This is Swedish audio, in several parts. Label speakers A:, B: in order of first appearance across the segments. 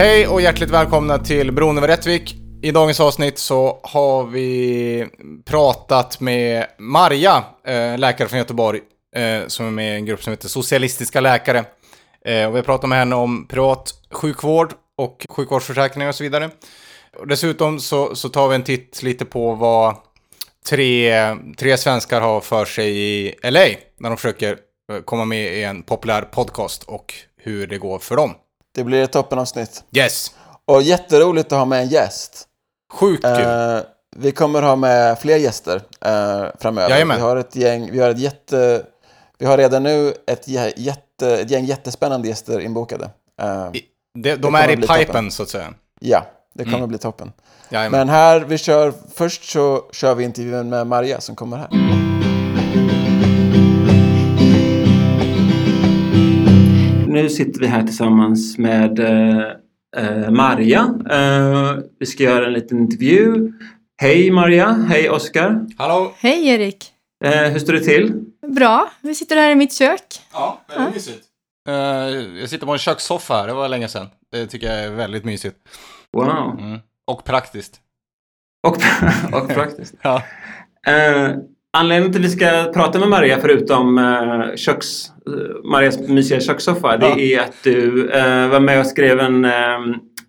A: Hej och hjärtligt välkomna till Bron över Rättvik. I dagens avsnitt så har vi pratat med Marja, eh, läkare från Göteborg, eh, som är med i en grupp som heter Socialistiska läkare. Eh, och vi har pratat med henne om privat sjukvård och sjukvårdsförsäkringar och så vidare. Och dessutom så, så tar vi en titt lite på vad tre, tre svenskar har för sig i LA när de försöker komma med i en populär podcast och hur det går för dem.
B: Det blir ett toppenavsnitt.
A: Yes!
B: Och jätteroligt att ha med en gäst.
A: Sjukt
B: kul. Eh, vi kommer ha med fler gäster eh, framöver. Jajamän. Vi har ett gäng, vi har ett jätte... Vi har redan nu ett, jätte, ett gäng jättespännande gäster inbokade. Eh,
A: I, de är i pipen, toppen. så att säga.
B: Ja, det kommer mm. bli toppen. Jajamän. Men här, vi kör... Först så kör vi intervjun med Maria som kommer här. nu sitter vi här tillsammans med eh, eh Marja. Eh, vi ska göra en liten intervju. Hej Marja, hej Oskar.
C: Hallå!
D: Hej Erik!
B: Eh, hur står det till?
D: Bra, vi sitter här i mitt kök.
C: Ja, väldigt ja. mysigt. Eh, jag sitter på en kökssoffa här, det var länge sedan. Det tycker jag är väldigt mysigt.
B: Wow! Mm.
C: Och praktiskt.
B: Och, och praktiskt. ja. Eh, Anledningen till att vi ska prata med Maria förutom eh, köks, eh, Marias mysiga kökssoffa det är att du eh, var med och skrev en,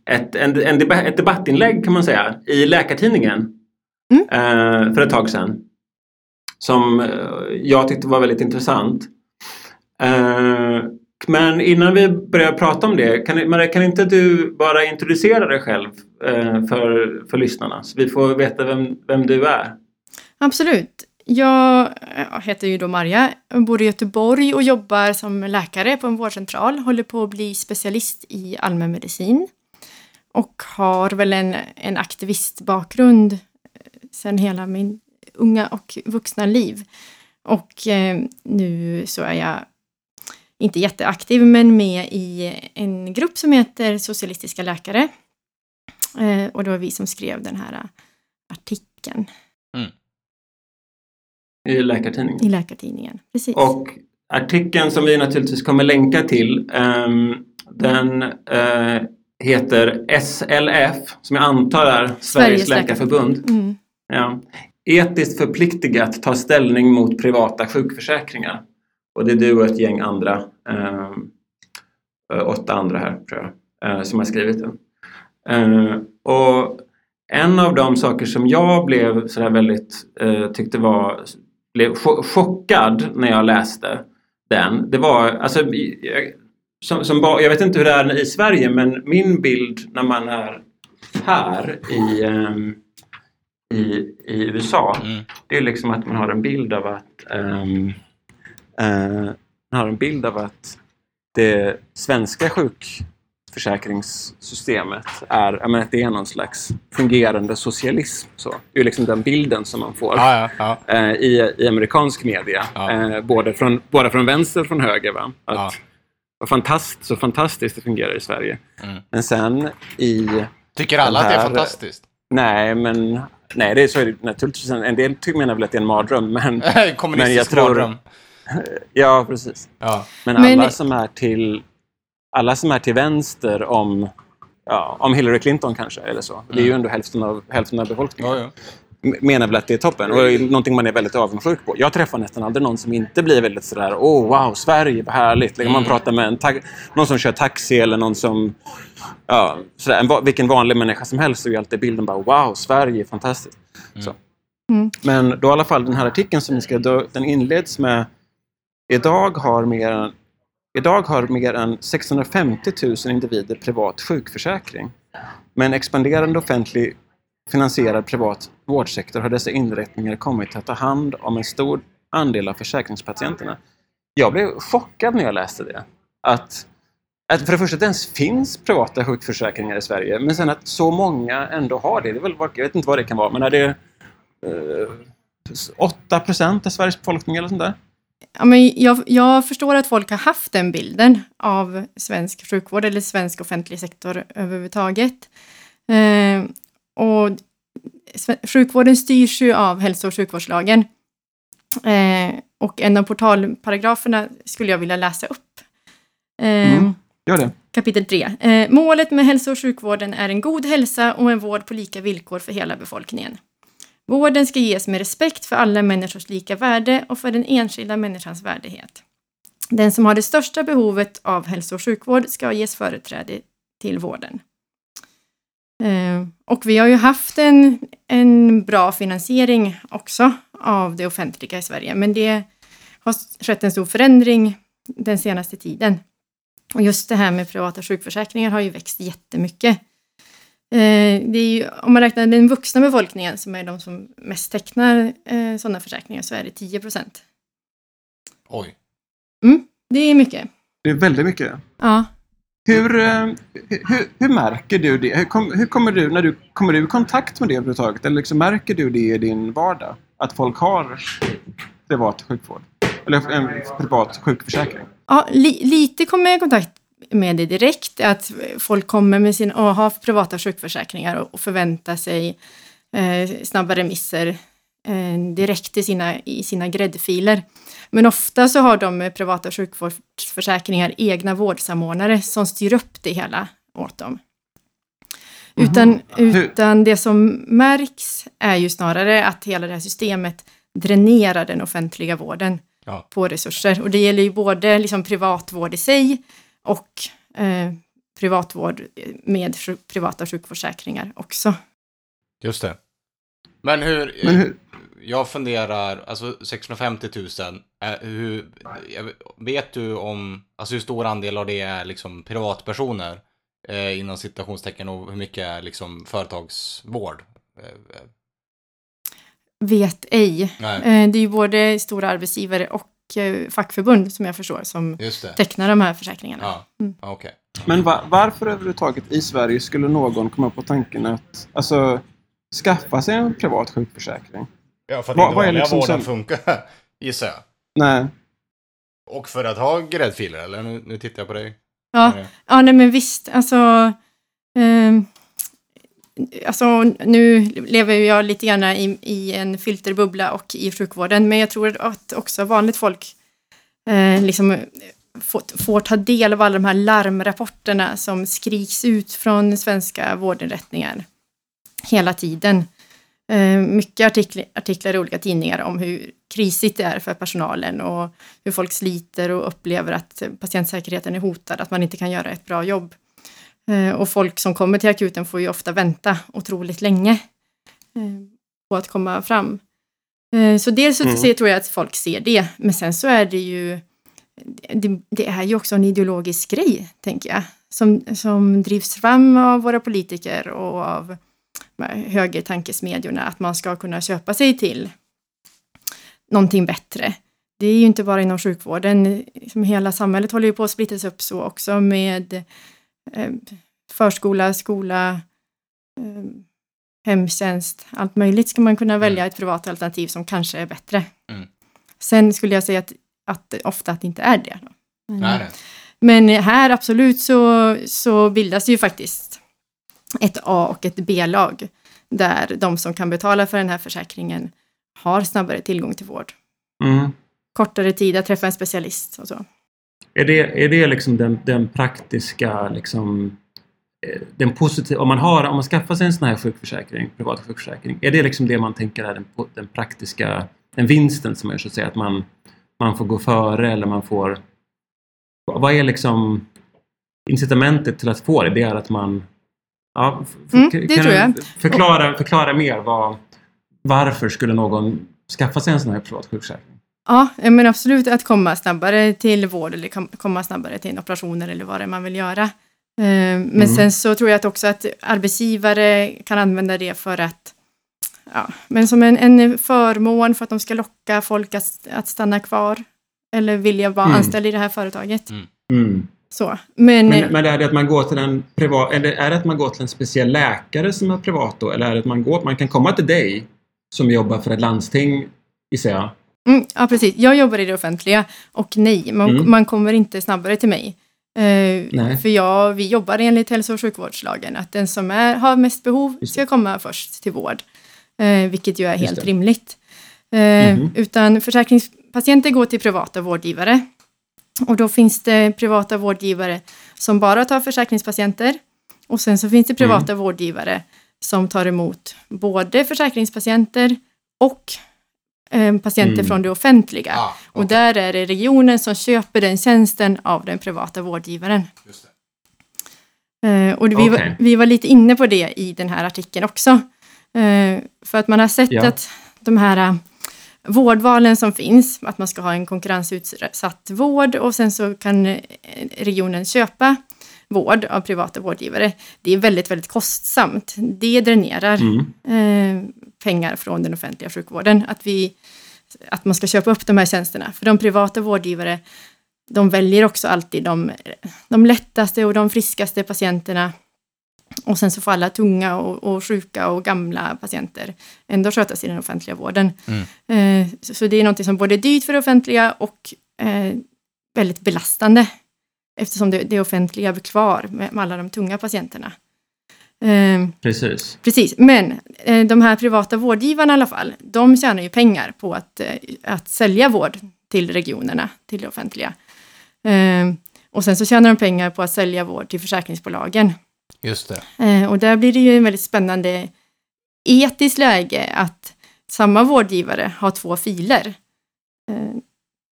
B: ett, en, en debatt, ett debattinlägg kan man säga i Läkartidningen mm. för ett tag sedan. Som jag tyckte var väldigt intressant. Men innan vi börjar prata om det, kan, Maria, kan inte du bara introducera dig själv för, för lyssnarna så vi får veta vem, vem du är?
D: Absolut. Jag heter ju då Marja, bor i Göteborg och jobbar som läkare på en vårdcentral. Håller på att bli specialist i allmänmedicin och har väl en, en aktivistbakgrund eh, sen hela min unga och vuxna liv. Och eh, nu så är jag inte jätteaktiv, men med i en grupp som heter Socialistiska läkare. Eh, och det var vi som skrev den här artikeln. Mm.
B: I Läkartidningen? I
D: Läkartidningen, precis.
B: Och artikeln som vi naturligtvis kommer länka till ehm, den eh, heter SLF som jag antar är Sveriges, Sveriges läkarförbund. Mm. Ja. Etiskt förpliktigat ta ställning mot privata sjukförsäkringar. Och det är du och ett gäng andra, ehm, eh, åtta andra här tror jag, eh, som har skrivit den. Eh, och en av de saker som jag blev så väldigt, eh, tyckte var blev chockad när jag läste den. Det var, alltså, som, som, jag vet inte hur det är i Sverige men min bild när man är här i, um, i, i USA mm. det är liksom att man har en bild av att um, uh, man har en bild av att det svenska sjuk försäkringssystemet är, jag menar, det är någon slags fungerande socialism. Så. Det är liksom den bilden som man får ja, ja, ja. Eh, i, i amerikansk media. Eh, både, från, både från vänster och från höger. Va? Att, vad fantast, så fantastiskt det fungerar i Sverige. Mm. Men sen i...
A: Tycker alla här, att det är fantastiskt?
B: Nej, men nej, det är så det naturligtvis. En del menar väl att det är en mardröm, men...
A: Kommunistisk men jag tror, mardröm.
B: Ja, precis. Men alla men... som är till alla som är till vänster om, ja, om Hillary Clinton kanske, eller så. Det är ju mm. ändå hälften av, hälften av befolkningen. Ja, ja menar väl att det är toppen och det är någonting man är väldigt avundsjuk på. Jag träffar nästan aldrig någon som inte blir väldigt sådär åh oh, wow, Sverige, vad härligt. Liksom, mm. Man pratar med en någon som kör taxi eller någon som... Ja, sådär, en, vilken vanlig människa som helst så är alltid bilden bara wow, Sverige, är fantastiskt. Mm. Mm. Men då i alla fall den här artikeln som ni skrev, den inleds med Idag har mer än... Idag har mer än 650 000 individer privat sjukförsäkring. Med en expanderande offentlig finansierad privat vårdsektor har dessa inrättningar kommit att ta hand om en stor andel av försäkringspatienterna. Jag blev chockad när jag läste det. Att, att för det första att det ens finns privata sjukförsäkringar i Sverige, men sen att så många ändå har det. det är väl, jag vet inte vad det kan vara, men är det eh, 8 procent av Sveriges befolkning eller sånt där? ja,
D: men jag, jag, förstår att folk har haft den bilden av svensk sjukvård eller svensk offentlig sektor överhuvudtaget. Eh, och sjukvården styrs ju av hälso och sjukvårdslagen. Eh, och en av portalparagraferna skulle jag vilja läsa upp.
B: Eh, mm. Gör det.
D: Kapitel 3. Eh, målet med hälso och sjukvården är en god hälsa och en vård på lika villkor för hela befolkningen. Vården ska ges med respekt för alla människors lika värde och för den enskilda människans värdighet. Den som har det största behovet av hälso och sjukvård ska ges företräde till vården. Eh, och vi har ju haft en, en bra finansiering också av det offentliga i Sverige, men det har skett en stor förändring den senaste tiden. Och just det här med privata sjukförsäkringar har ju växt jättemycket. Eh, det är ju, om man räknar den vuxna befolkningen som är de som mest tecknar eh, sådana försäkringar så är det 10
A: procent. Oj.
D: Mm, det är mycket.
B: Det är väldigt mycket.
D: Ja.
B: Hur, eh, hur, hur märker du det? Hur, kom, hur, kommer, du, när du, kommer du i kontakt med det överhuvudtaget? Eller liksom märker du det i din vardag? Att folk har privat sjukvård? Eller en privat sjukförsäkring?
D: Ja, li, lite kommer jag i kontakt med det direkt, att folk kommer med sina och har privata sjukförsäkringar och, förväntar sig eh, snabba remisser eh, direkt i sina, i sina gräddfiler. Men ofta så har de med privata sjukvårdsförsäkringar egna vårdsamordnare som styr upp det hela åt dem. Mm. Utan, utan det som märks är ju snarare att hela det här systemet dränerar den offentliga vården ja. på resurser. Och det gäller ju både liksom privatvård i sig, och eh, privatvård med privata sjukförsäkringar också.
A: Just det. Men hur, eh, Men hur? jag funderar, alltså 650 000, eh, hur, vet du om, alltså hur stor andel av det är liksom privatpersoner eh, inom citationstecken och hur mycket är liksom företagsvård?
D: Eh, vet ej. Nej. Det är ju både stora arbetsgivare och Eh, fackförbund som jag förstår som tecknar de här försäkringarna. Ja.
A: Mm. Okay.
B: Men va, varför överhuvudtaget i Sverige skulle någon komma på tanken att alltså, skaffa sig en privat sjukförsäkring?
A: Ja, för att va, inte vanliga liksom vården funkar, gissar jag.
B: Nej.
A: Och för att ha gräddfiler, eller? Nu, nu tittar jag på dig.
D: Ja, ja nej men visst. Alltså, eh, Alltså, nu lever jag lite grann i, i, en filterbubbla och i sjukvården, men jag tror att också vanligt folk eh, liksom får, får, ta del av alla de här larmrapporterna som skriks ut från svenska vårdinrättningar hela tiden. Eh, mycket artiklar, artiklar i olika tidningar om hur krisigt det är för personalen och hur folk sliter och upplever att patientsäkerheten är hotad, att man inte kan göra ett bra jobb. Eh, och folk som kommer till akuten får ju ofta vänta otroligt länge eh, på att komma fram. Eh, så dels så mm. tror jag att folk ser det, men sen så är det ju det, det, är ju också en ideologisk grej, tänker jag, som, som drivs fram av våra politiker och av högertankesmedjorna, att man ska kunna köpa sig till någonting bättre. Det är ju inte bara inom sjukvården, som hela samhället håller ju på att splittras upp så också med Eh, förskola, skola, eh, hemtjänst, allt möjligt ska man kunna välja mm. ett privat alternativ som kanske är bättre. Mm. Sen skulle jag säga att, att ofta att det inte är det.
A: Mm.
D: Men här absolut så, så bildas ju faktiskt ett A och ett B-lag där de som kan betala för den här försäkringen har snabbare tillgång till vård. Mm. Kortare tid att träffa en specialist och så.
B: Är det, är det liksom den, den praktiska liksom, eh, den positiva, om man, har, om man skaffar sig en sån här sjukförsäkring, privat sjukförsäkring, är det liksom det man tänker är den, den praktiska, den vinsten som är så att säga, att man, man får gå före eller man får... Vad är liksom incitamentet till att få det? Det är att man... Ja, mm, kan jag. Förklara, förklara mer vad, varför skulle någon skaffa sig en sån här privat sjukförsäkring?
D: Ja, eh, men absolut att komma snabbare till vård eller komma snabbare till en operation eller vad det är man vill göra. Eh, men mm. sen så tror jag att också att arbetsgivare kan använda det för att Ja, men som en, en förmån för att de ska locka folk att, att stanna kvar eller vilja vara mm. anställd i det här företaget. Mm. mm. Så,
B: men, men, men, är det att man går till en privat, eller är det att man går till en speciell läkare som är privat då? Eller är det att man går, man kan komma till dig som jobbar för ett landsting, gissar jag,
D: Mm, ja, precis. Jag jobbar i det offentliga och nej, man, mm. man kommer inte snabbare till mig. Eh, för jag, vi jobbar enligt hälso och sjukvårdslagen, att den som är, har mest behov ska komma först till vård, eh, vilket ju är Just helt det. rimligt. Eh, mm. Utan försäkringspatienter går till privata vårdgivare och då finns det privata vårdgivare som bara tar försäkringspatienter och sen så finns det mm. privata vårdgivare som tar emot både försäkringspatienter och Eh, patienter mm. från det offentliga. Ah, okay. Och där är det regionen som köper den tjänsten av den privata vårdgivaren. Det. Eh, och vi, okay. var, vi var lite inne på det i den här artikeln också. Eh, för att man har sett ja. att de här vårdvalen som finns, att man ska ha en konkurrensutsatt vård och sen så kan regionen köpa vård av privata vårdgivare, det är väldigt, väldigt kostsamt. Det dränerar mm. eh, pengar från den offentliga sjukvården. Att, vi, att man ska köpa upp de här tjänsterna. För de privata vårdgivare, de väljer också alltid de, de lättaste och de friskaste patienterna. Och sen så får alla tunga och, och sjuka och gamla patienter ändå skötas i den offentliga vården. Mm. Eh, så, så, det är någonting som både är dyrt för det offentliga och eh, väldigt belastande eftersom det, det offentliga var kvar med, med alla de tunga patienterna.
A: Eh, precis.
D: Precis, men eh, de här privata vårdgivarna i alla fall, de tjänar ju pengar på att, eh, att sälja vård till regionerna, till det offentliga. Ehm, och sen så tjänar de pengar på att sälja vård till försäkringsbolagen.
A: Just det.
D: Ehm, och där blir det ju en väldigt spännande etiskt läge att samma vårdgivare har två filer. Ehm,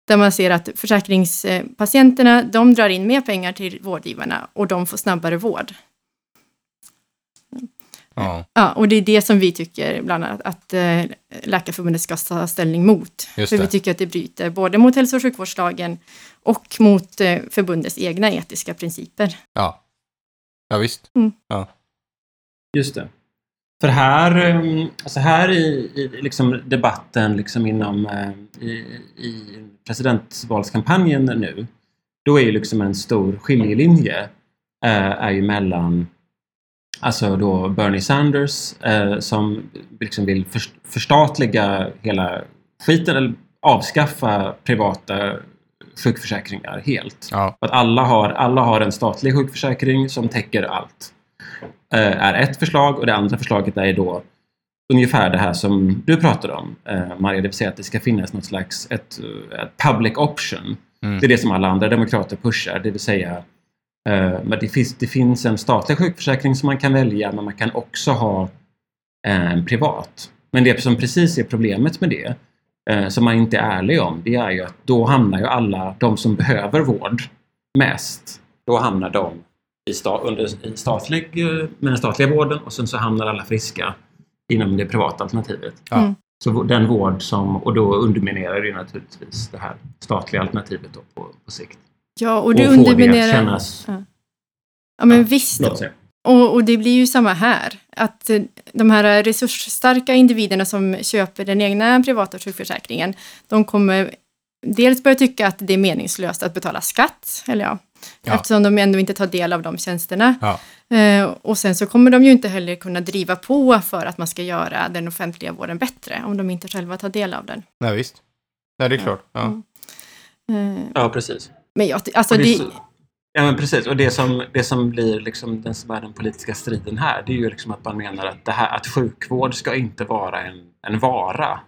D: där man ser att försäkringspatienterna de drar in mer pengar till vårdgivarna och de får snabbare vård. Ja. ja och det är det som vi tycker bland annat att eh, Läkarförbundet ska ta ställning mot. För vi tycker att det bryter både mot hälso och sjukvårdslagen och mot eh, förbundets egna etiska principer.
A: Ja, ja visst. Mm. Ja.
B: Just det. För här, ehm, alltså här i, i liksom debatten liksom inom eh, i, i presidentvalskampanjen nu, då är ju liksom en stor skiljelinje eh, är ju mellan alltså då Bernie Sanders eh, som liksom vill förstatliga hela skiten, eller avskaffa privata sjukförsäkringar helt. Ja. Att alla har, alla har en statlig sjukförsäkring som täcker allt. Eh, är ett förslag och det andra förslaget är då ungefär det här som du pratar om, eh, Maria, det vill säga att det ska finnas något slags ett, eh, ett public option. Mm. Det är det som alla andra demokrater pushar, det vill säga men det, finns, det finns en statlig sjukförsäkring som man kan välja men man kan också ha en privat. Men det som precis är problemet med det, som man inte är ärlig om, det är ju att då hamnar ju alla de som behöver vård mest, då hamnar de i sta, under i statlig, eh, med den statliga vården och sen så hamnar alla friska inom det privata alternativet. Mm. Så den vård som, och då underminerar det naturligtvis det här statliga alternativet då på, på sikt.
D: Ja, och du och underminerar... det kännas... Ja, ja men ja, visst. Och, och, det blir ju samma här, att eh, de här resursstarka individerna som köper den egna privata sjukförsäkringen, de kommer dels börja tycka att det är meningslöst att betala skatt, eller ja, Ja. Eftersom de ändå inte tar del av de tjänsterna. Ja. Eh, och sen så kommer de ju inte heller kunna driva på för att man ska göra den offentliga vården bättre om de inte själva tar del av den.
A: Nej, visst. Nej, det är klart.
B: Ja, mm. Eh, ja precis.
D: Men
B: jag,
D: alltså det...
B: Ja, men precis. Och det som, det som blir liksom den, som är den politiska striden här, det är ju liksom att man menar att, det här, att sjukvård ska inte vara en, en vara,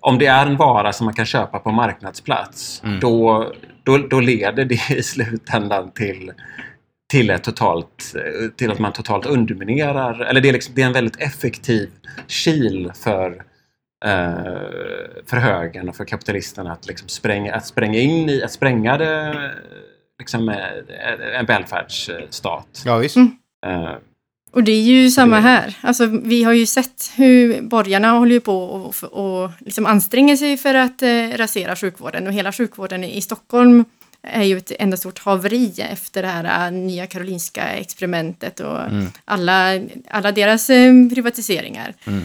B: om det är en vara som man kan köpa på marknadsplats, mm. då, då, då leder det i slutändan till till, ett totalt, till att man totalt underminerar, eller det är, liksom, det är en väldigt effektiv kil för, eh, för högern och för kapitalisterna att, liksom spränga, att spränga in i, att spränga det, liksom, eh, en välfärdsstat.
A: Ja, visst. Mm. Eh,
D: och det är ju samma här. Alltså, vi har ju sett hur borgarna håller på och, och liksom anstränger sig för att eh, rasera sjukvården och hela sjukvården i Stockholm är ju ett enda stort haveri efter det här eh, nya Karolinska experimentet och mm. alla, alla deras eh, privatiseringar. Mm.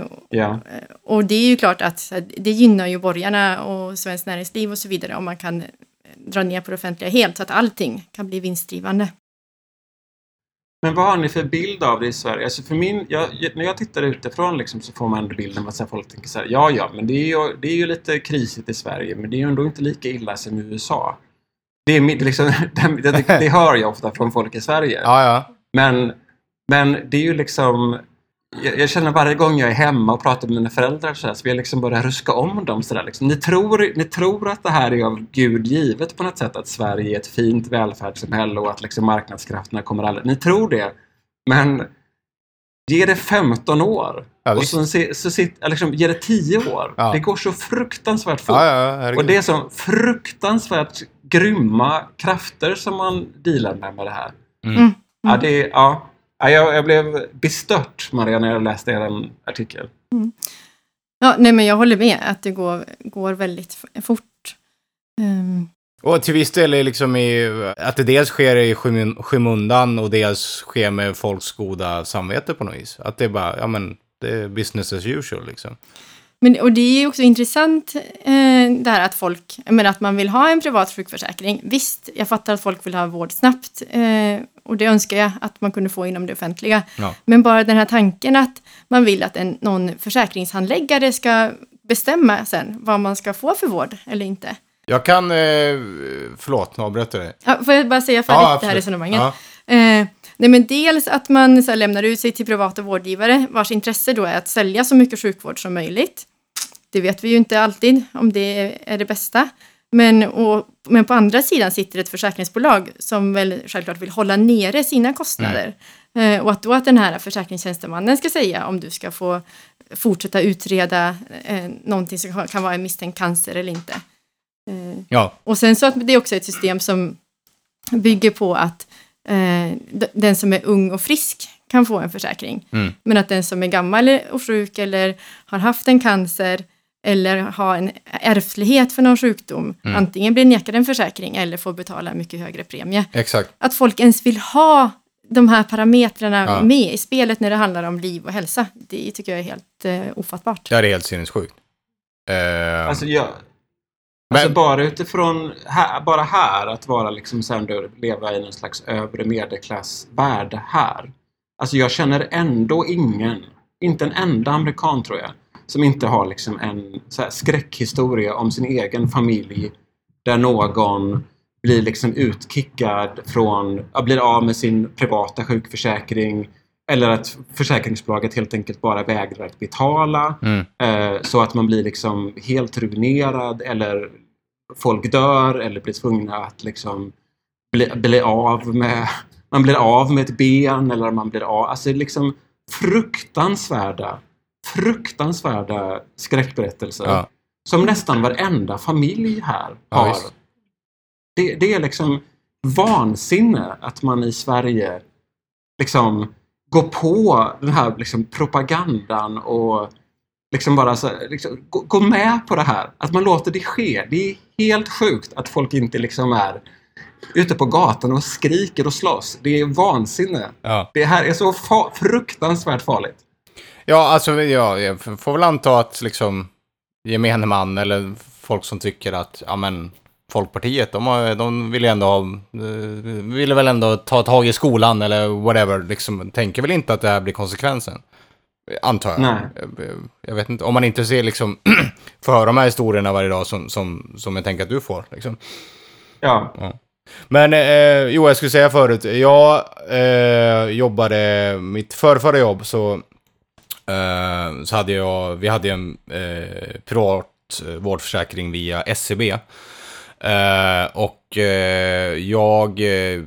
D: Eh, ja. och, eh, och det är ju klart att det gynnar ju borgarna och svenskt näringsliv och så vidare om man kan dra ner på det offentliga helt så att allting kan bli vinstdrivande.
B: Men vad har ni för bild av det i Sverige? Alltså för min, jag, när jag tittar utifrån liksom så får man bilden att folk tänker så här, ja ja, men det är, ju, det är ju lite krisigt i Sverige, men det är ju ändå inte lika illa som i USA. Det, är, liksom, det, det, det hör jag ofta från folk i Sverige.
A: Ja, ja.
B: Men, men det är ju liksom jag, jag, känner varje gång jag är hemma och pratar med mina föräldrar så, här, så vill jag liksom börja ruska om dem. Så där, liksom. ni, tror, ni tror att det här är av Gud givet på något sätt, att Sverige är ett fint välfärdssamhälle och att liksom marknadskrafterna kommer aldrig... Ni tror det, men Ge det 15 år. Ja, och så, så sitt, liksom, ge det 10 år. Ja. Det går så fruktansvärt fort.
A: Ja,
B: och det är så fruktansvärt grymma krafter som man dealar med med det här. Mm. Mm. Ja, det är, ja jag, jag blev bestört, Maria, när jag läste er artikel. Mm.
D: Ja, nej, men jag håller med att det går, går väldigt fort.
A: Um. Och till viss del är liksom i, att det dels sker i skymundan och dels sker med folks goda samvete på något vis. Att det är bara, ja men, det är business as usual liksom.
D: Men, och det är ju också intressant eh, det här att folk, men att man vill ha en privat sjukförsäkring. Visst, jag fattar att folk vill ha vård snabbt eh, och det önskar jag att man kunde få inom det offentliga. Ja. Men bara den här tanken att man vill att en, någon försäkringshandläggare ska bestämma sen vad man ska få för vård eller inte.
A: Jag kan, eh, förlåt, nu avbröt jag
D: dig. får jag bara säga färdigt ja, det här resonemanget? Ja. Eh, nej men dels att man så här, lämnar ut sig till privata vårdgivare vars intresse då är att sälja så mycket sjukvård som möjligt. Det vet vi ju inte alltid om det är det bästa. Men, och, men på andra sidan sitter ett försäkringsbolag som väl självklart vill hålla nere sina kostnader. Mm. och att då att den här försäkringstjänstemannen ska säga om du ska få fortsätta utreda eh, någonting som kan vara en misstänkt cancer eller inte. Eh, ja. Och sen så att det är också ett system som bygger på att eh, den som är ung och frisk kan få en försäkring. Mm. Men att den som är gammal och sjuk eller har haft en cancer eller ha en ärftlighet för någon sjukdom, mm. antingen blir nekad en försäkring eller får betala en mycket högre premie.
A: Exakt.
D: Att folk ens vill ha de här parametrarna ja. med i spelet när det handlar om liv och hälsa, det tycker jag är helt eh, ofattbart.
A: Ja, det är helt sinnessjukt.
B: Uh... Alltså, jag, Alltså bara utifrån, här, bara här, att vara liksom så här, leva i någon slags övre medelklassvärld här. Alltså jag känner ändå ingen, inte en enda amerikan tror jag, som inte har liksom en så skräckhistoria om sin egen familj där någon blir liksom utkickad från, blir av med sin privata sjukförsäkring eller att försäkringsbolaget helt enkelt bara vägrar att betala mm. Eh, så att man blir liksom helt ruinerad eller folk dör eller blir tvungna att liksom bli, bli av med man blir av med ett ben eller man blir av... Alltså liksom fruktansvärda fruktansvärda skräckberättelser ja. som nästan varenda familj här har. Ja, det, det, är liksom vansinne att man i Sverige liksom går på den här liksom propagandan och liksom bara så, liksom, gå, gå, med på det här. Att man låter det ske. Det är helt sjukt att folk inte liksom är ute på gatan och skriker och slåss. Det är vansinne. Ja. Det här är så fa fruktansvärt farligt.
A: Ja, alltså ja, jag får väl anta att liksom gemene man eller folk som tycker att ja, men, Folkpartiet, de, har, de vill ändå ha, eh, vill väl ändå ta tag i skolan eller whatever, liksom, tänker väl inte att det här blir konsekvensen. Antar jag. Nej. Eh, eh, jag vet inte, om man inte ser liksom, får höra de här historierna varje dag som, som, som jag tänker att du får. Liksom.
B: Ja. ja.
A: Men eh, jo, jag skulle säga förut, jag eh, jobbade, mitt förrförra jobb så Eh, så hade jag, vi hade en eh, privat eh, vårdförsäkring via SCB. E uh, eh, och uh, jag uh,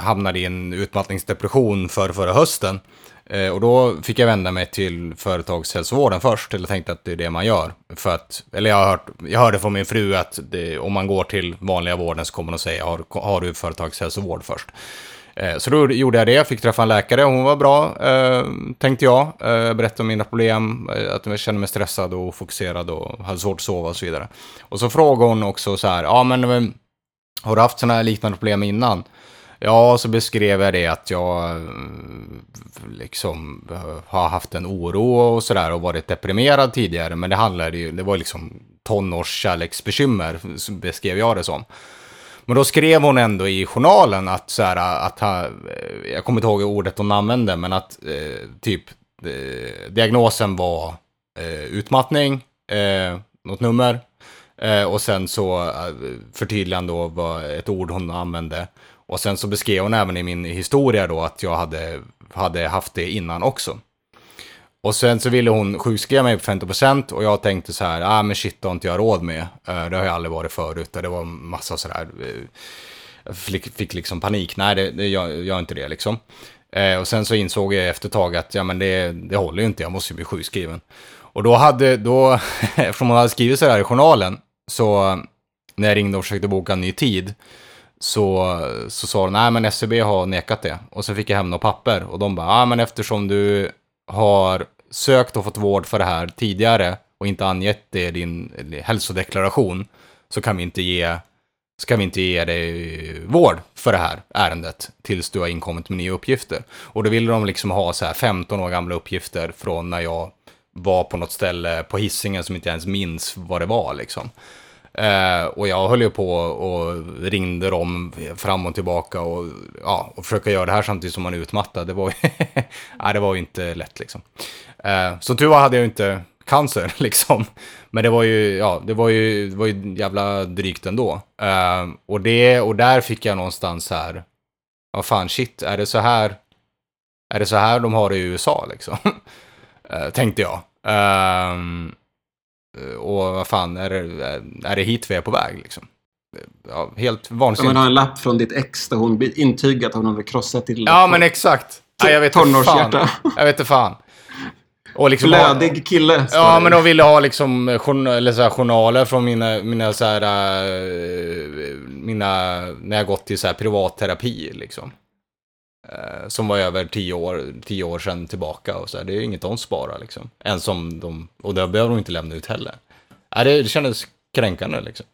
A: hamnade i en utmattningsdepression för förra hösten. och då fick jag vända mig till företagshälsovården först, eller tänkte att det är det man gör. För att, eller jag, hört, jag hörde från min fru att det, om man går till vanliga vården så kommer de säga, har, har du företagshälsovård först? Eh, så då gjorde jag det, fick träffa en läkare, hon var bra, eh, tänkte jag. Jag eh, berättade om mina problem, att jag kände mig stressad och fokuserad och hade svårt att sova och så vidare. Och så frågade hon också så här, ja men har du haft sådana här liknande problem innan? Ja, så beskrev jag det att jag liksom har haft en oro och sådär och varit deprimerad tidigare. Men det handlade ju, det var liksom tonårskärleksbekymmer, beskrev jag det som. Men då skrev hon ändå i journalen att så här, att han, eh, jag kommer inte ihåg ordet hon använde, men att eh, typ eh, diagnosen var eh, utmattning, eh, något nummer. Eh, och sen så eh, förtydligande då var ett ord hon använde. Och sen så beskrev hon även i min historia då att jag hade, hade haft det innan också. Och sen så ville hon sjukskriva mig på 50% och jag tänkte så här, ah men shit det har inte jag råd med. Eh, det har jag aldrig varit förut och det var massa sådär, eh, fick, fick liksom panik, nej det, det gör, gör inte det liksom. Eh, och sen så insåg jag efter ett tag att ja men det, det håller ju inte, jag måste ju bli sjukskriven. Och då hade, då, eftersom hon hade skrivit så här i journalen, så när jag ringde och försökte boka en ny tid, så, så sa hon, nej men SCB e har nekat det. Och så fick jag hem några papper och de bara, ja ah, men eftersom du har sökt och fått vård för det här tidigare och inte angett det i din hälsodeklaration så kan vi inte ge ska vi inte ge dig vård för det här ärendet tills du har inkommit med nya uppgifter. Och då ville de liksom ha så här 15 år gamla uppgifter från när jag var på något ställe på hissingen som inte ens minns vad det var liksom. Eh, och jag höll ju på och ringde dem fram och tillbaka och, ja, och försöka göra det här samtidigt som man är utmattad. Det var, nej, det var ju inte lätt liksom. Eh, så tur hade jag ju inte cancer liksom. Men det var ju, ja, det var ju, det var ju jävla drygt ändå. Eh, och, det, och där fick jag någonstans här, vad fan shit, är det så här, är det så här de har det i USA liksom? Eh, tänkte jag. Um, Eh, och vad fan, är det, är det hit vi är på väg liksom? Eh, ja, helt vansinnigt.
B: Man har en lapp från ditt ex där hon intygar att hon hade krossat ditt
A: Ja, men exakt. Ja, jag vet Tonårshjärta. Jag vet inte fan.
B: Och liksom Blödig ha, kille.
A: Ja, men de ville ha liksom journa, journaler från mina, mina så här, eh, mina, när jag gått till så här privatterapi liksom. Eh, som var över tio år, tio år sedan tillbaka och så här. Det är inget de sparar liksom. En som de, och det behöver de inte lämna ut heller. Äh, det, det kändes kränkande liksom.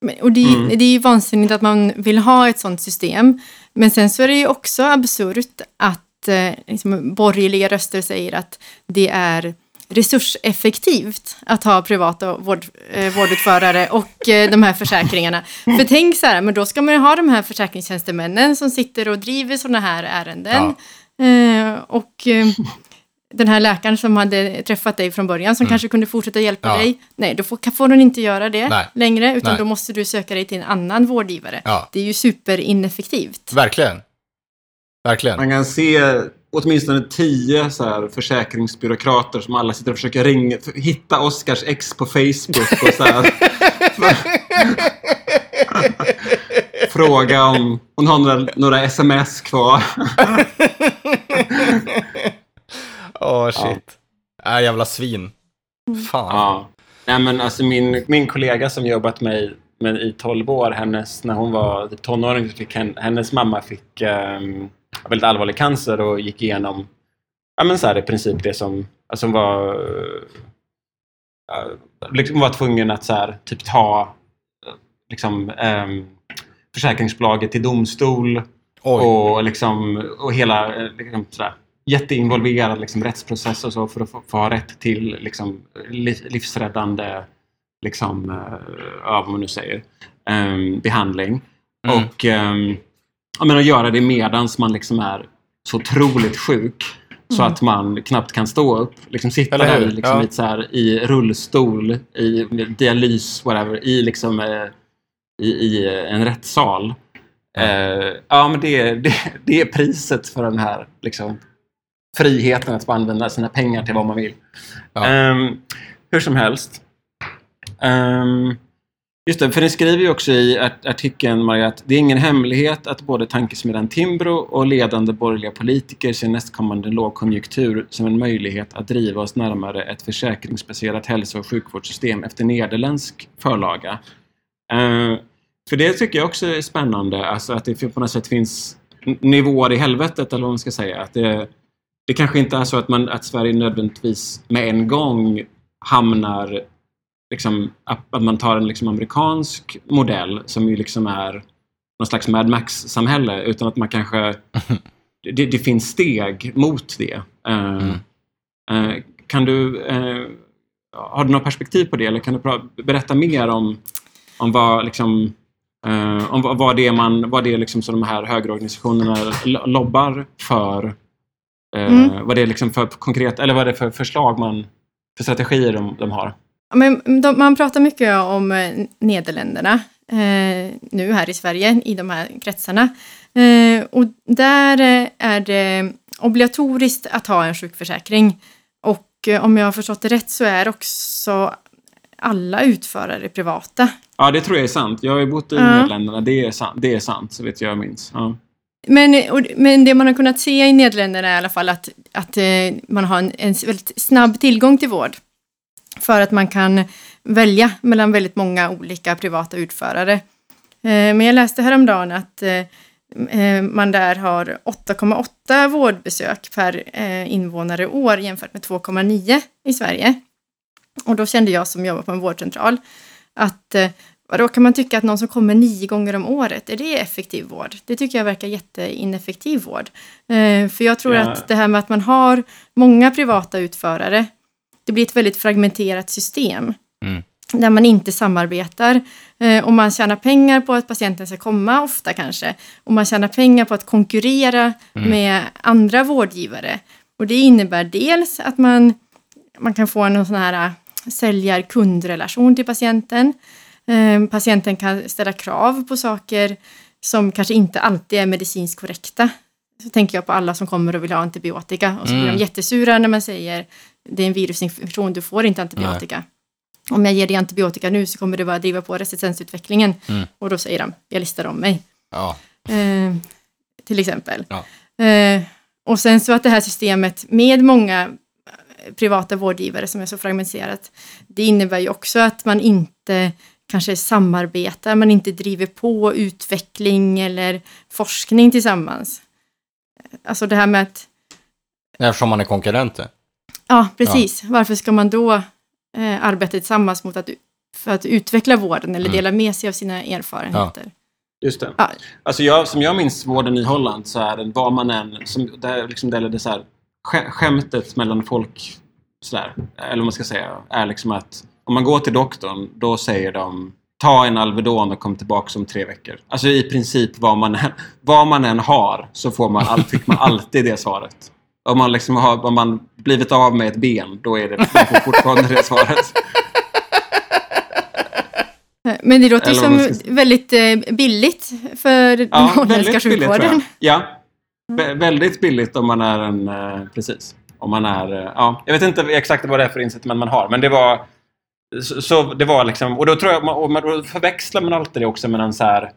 D: Men, och det, mm. det är ju vansinnigt att man vill ha ett sånt system. Men sen så är det ju också absurt att eh, liksom, borgerliga röster säger att det är resurseffektivt att ha privata vård, eh, vårdutförare och eh, de här försäkringarna. För tänk så här, men då ska man ju ha de här försäkringstjänstemännen som sitter och driver sådana här ärenden. Ja. Eh, och eh, den här läkaren som hade träffat dig från början som mm. kanske kunde fortsätta hjälpa ja. dig. Nej, då får, får hon inte göra det Nej. längre utan Nej. då måste du söka dig till en annan vårdgivare. Ja. Det är ju superineffektivt.
A: Verkligen. Verkligen.
B: Man kan se åtminstone tio så här, försäkringsbyråkrater som alla sitter och försöker ringa, hitta Oscars ex på Facebook och så här, Fråga om hon har några, några sms kvar.
A: Åh oh, shit. Ja. Äh, jävla svin.
B: Mm. Fan. Ja. Nej men alltså min, min kollega som jobbat med men i 12 år, hennes, när hon var typ tonåring, hennes mamma fick um, väldigt allvarlig cancer och gick igenom ja, men så här, i princip det som, alltså, som var liksom var tvungen att så här, typ ta liksom, eh, försäkringsbolaget till domstol Oj. och, liksom, och hela liksom, sådär, jätteinvolverad liksom, rättsprocess och så för att få, för ha rätt till liksom, livsräddande liksom, eh, vad man nu säger, eh, behandling. Mm. Och, eh, ja, men att göra det medans man liksom är så otroligt sjuk. Så mm. att man knappt kan stå upp. Liksom sitta där liksom, ja. i, så här, i rullstol, i dialys, whatever, i, liksom, eh, i, i eh, en rättssal. Uh, ja, men det, det, det, är priset för den här liksom, friheten att få använda sina pengar till vad man vill. Ja. Um, hur som helst. Um, Just det, för ni skriver ju också i artikeln, Maria, att det är ingen hemlighet att både tankesmedjan Timbro och ledande borgerliga politiker ser nästkommande lågkonjunktur som en möjlighet att driva oss närmare ett försäkringsbaserat hälso och sjukvårdssystem efter nederländsk förlaga. Uh, för det tycker jag också är spännande, alltså att det på något sätt finns nivåer i helvetet, eller vad man ska säga. Att det, det kanske inte är så att, man, att Sverige nödvändigtvis med en gång hamnar liksom, att man tar en liksom amerikansk modell som ju liksom är någon slags Mad Max-samhälle utan att man kanske... det, det, finns steg mot det. Uh, mm. uh, kan du... Uh, har du något perspektiv på det eller kan du berätta mer om, om vad liksom... om vad det är, man, vad det är liksom som de här högerorganisationerna lobbar för. Mm. Vad det är liksom för konkret, eller vad det är för förslag man, för strategier de, de har.
D: Men de, man pratar mycket om eh, Nederländerna eh, nu här i Sverige i de här kretsarna. Eh, och där eh, är det obligatoriskt att ha en sjukförsäkring. Och eh, om jag har förstått det rätt så är också alla utförare privata.
B: Ja, det tror jag är sant. Jag har ju bott i ja. Nederländerna. Det är sant, det är sant så vet jag minns. Ja.
D: Men, och, men det man har kunnat se i Nederländerna är i alla fall att, att man har en, en väldigt snabb tillgång till vård. För att man kan välja mellan väldigt många olika privata utförare. Eh, men jag läste häromdagen att eh, eh, man där har 8,8 vårdbesök per invånare och år jämfört med 2,9 i Sverige. Och då kände jag som jobbar på en vårdcentral att då kan man tycka att någon som kommer nio gånger om året, är det effektiv vård? Det tycker jag verkar jätteineffektiv vård. För jag tror ja. att det här med att man har många privata utförare det blir ett väldigt fragmenterat system. Mm. Där man inte samarbetar. Eh, och man tjänar pengar på att patienten ska komma ofta kanske. Och man tjänar pengar på att konkurrera mm. med andra vårdgivare. Och det innebär dels att man, man kan få en sån här eh, säljar till patienten. Eh, patienten kan ställa krav på saker som kanske inte alltid är medicinskt korrekta. Så tänker jag på alla som kommer och vill ha antibiotika och så blir mm. de jättesura när man säger det är en virusinfektion, du får inte antibiotika. Nej. Om jag ger dig antibiotika nu så kommer det bara driva på resistensutvecklingen. Mm. Och då säger de, jag listar om mig. Ja. Eh, till exempel. Ja. Eh, och sen så att det här systemet med många eh, privata vårdgivare som är så fragmentiserat, det innebär ju också att man inte kanske samarbetar, man inte driver på utveckling eller forskning tillsammans. Eh, alltså det här med att...
A: Eftersom man är konkurrenter?
D: Ja, precis. Ja. Varför ska man då eh, arbeta tillsammans mot att, för att utveckla vården eller mm. dela med sig av sina erfarenheter? Ja.
B: Just det. Ja. Alltså jag, som jag minns vården i Holland så är den, var man än, som, där liksom det, det så här, skämtet mellan folk, så där, eller vad man ska säga, är liksom att om man går till doktorn, då säger de ta en Alvedon och kom tillbaka om tre veckor. Alltså i princip vad man än, vad man än har så får man, fick man alltid det svaret. Om man, liksom har, om man blivit av med ett ben, då är det fortfarande det svaret.
D: Men det låter ju som ska... väldigt eh, billigt för den ja, holländska sjukvården. Billigt,
B: ja, Vä väldigt billigt om man är en... Eh, precis. Om man är... Eh, ja, jag vet inte exakt vad det är för incitament man har, men det var... Så, så det var liksom... Och då tror jag... Och då förväxlar man alltid det också med en så här...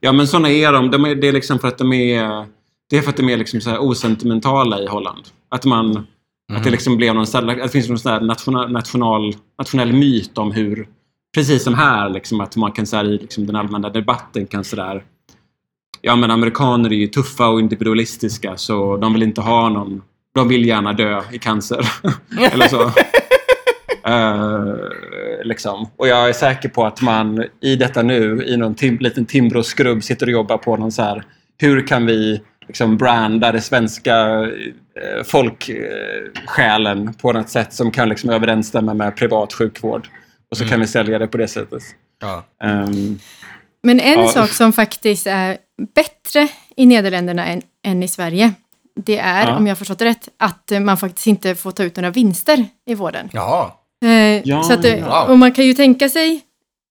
B: Ja, men såna är de. de är, det är liksom för att de är... Det är för att de är liksom så osentimentala i Holland. Att man... Mm. Att det mm. liksom blev någon här, det finns någon sån här national, national, nationell myt om hur, precis som här, liksom, att man kan så här, i liksom, den allmänna debatten kan sådär Ja men amerikaner är ju tuffa och individualistiska så de vill inte ha någon De vill gärna dö i cancer. Eller så. Uh, liksom. Och jag är säker på att man i detta nu, i någon tim liten Timbro-skrubb, sitter och jobbar på någon så här, hur kan vi liksom branda det svenska eh, folksjälen på något sätt som kan liksom överensstämma med privat sjukvård. Och så mm. kan vi sälja det på det sättet. Ja. Um,
D: Men en ja. sak som faktiskt är bättre i Nederländerna än, än i Sverige, det är, ja. om jag förstått det rätt, att eh, man faktiskt inte får ta ut några vinster i vården.
A: Jaha. Eh,
D: ja, så att, eh, Och man kan ju tänka sig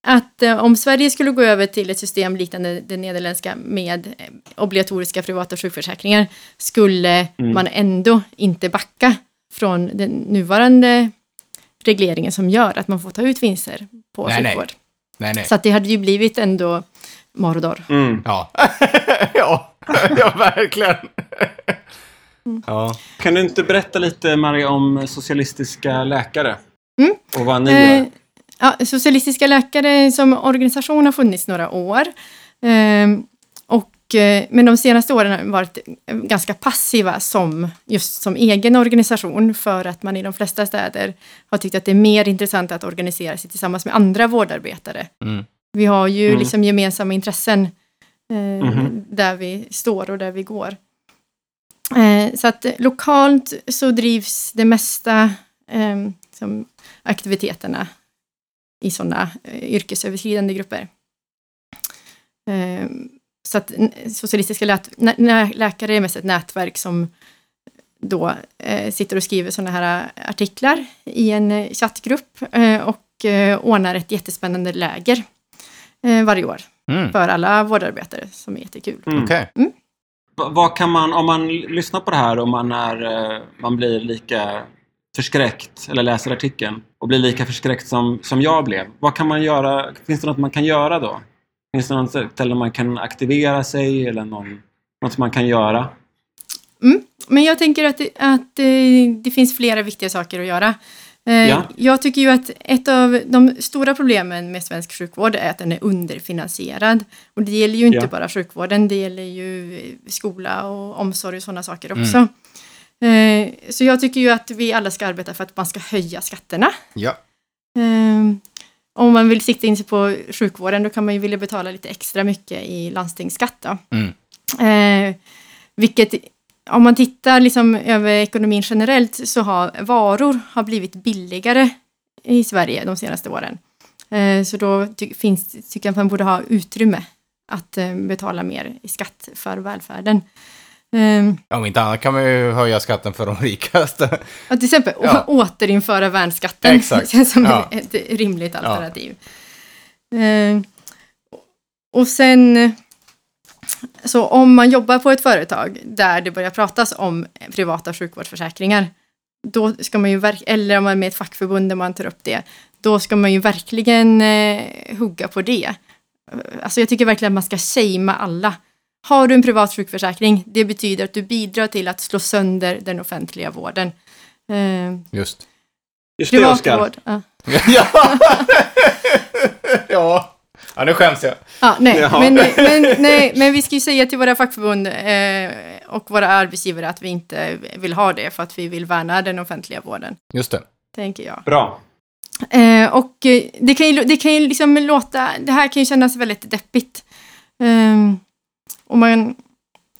D: att eh, om Sverige skulle gå över till ett system liknande det nederländska med eh, obligatoriska privata sjukförsäkringar skulle mm. man ändå inte backa från den nuvarande regleringen som gör att man får ta ut vinster på nej, sjukvård. Nej. Nej, nej. Så att det hade ju blivit ändå
A: Mordor.
B: Mm. Ja. ja. verkligen. Mm. Ja. Kan du inte berätta lite, Maria, om socialistiska läkare?
D: Mm.
B: Och vad ni eh, gör?
D: ja, Socialistiska läkare som organisation har funnits några år. Ehm, och, eh, men de senaste åren har varit ganska passiva som, just som egen organisation för att man i de flesta städer har tyckt att det är mer intressant att organisera sig tillsammans med andra vårdarbetare. Mm. Vi har ju mm. liksom gemensamma intressen eh, mm. där vi står och där vi går. Eh, så att lokalt så drivs det mesta ehm, som aktiviteterna i sådana eh, yrkesöverskridande grupper. Ehm, så att socialistiska lät, läkare är mest ett nätverk som då eh, sitter och skriver sådana här eh, artiklar i en chattgrupp och ordnar ett jättespännande läger varje år mm. för alla vårdarbetare som är jättekul. Mm. Okay. Mm.
B: Vad kan man, om man lyssnar på det här och man, är, man blir lika förskräckt eller läser artikeln, och blir lika förskräckt som, som jag blev. Vad kan man göra? Finns det något man kan göra då? Finns det något ställe man kan aktivera sig eller någon, något man kan göra?
D: Mm. Men jag tänker att, det, att eh, det finns flera viktiga saker att göra. Eh, ja. Jag tycker ju att ett av de stora problemen med svensk sjukvård är att den är underfinansierad. Och det gäller ju inte ja. bara sjukvården, det gäller ju skola och omsorg och sådana saker mm. också. Mm. Eh, så jag tycker ju att vi alla ska arbeta för att man ska höja skatterna.
A: Ja.
D: Eh, om man vill sikta in sig på sjukvården då kan man ju vilja betala lite extra mycket i landstingsskatt. Mm. Eh, vilket om man tittar liksom över ekonomin generellt så har varor har blivit billigare i Sverige de senaste åren. Så då ty finns, tycker jag att man borde ha utrymme att betala mer i skatt för välfärden.
A: Um, om inte annat kan man ju höja skatten för de rikaste.
D: Ja, till exempel ja. återinföra värnskatten. Exakt. Det känns som ja. ett rimligt alternativ. Um, och sen, så om man jobbar på ett företag där det börjar pratas om privata sjukvårdsförsäkringar, då ska man ju eller om man är med i ett fackförbund där man tar upp det, då ska man ju verkligen eh, hugga på det. Alltså jag tycker verkligen att man ska shamea alla har du en privat sjukförsäkring, det betyder att du bidrar till att slå sönder den offentliga vården.
A: Eh, Just.
B: Just det, Oskar. Ja. ja. ja, nu skäms jag.
D: Ja, nej. Men, men, nej, men vi ska ju säga till våra fackförbund eh, och våra arbetsgivare att vi inte vill ha det för att vi vill värna den offentliga vården.
A: Just
D: det. Tänker jag.
B: Bra.
D: Eh, och eh, det kan ju, det kan ju liksom låta, det här kan ju kännas väldigt deppigt. Um, och man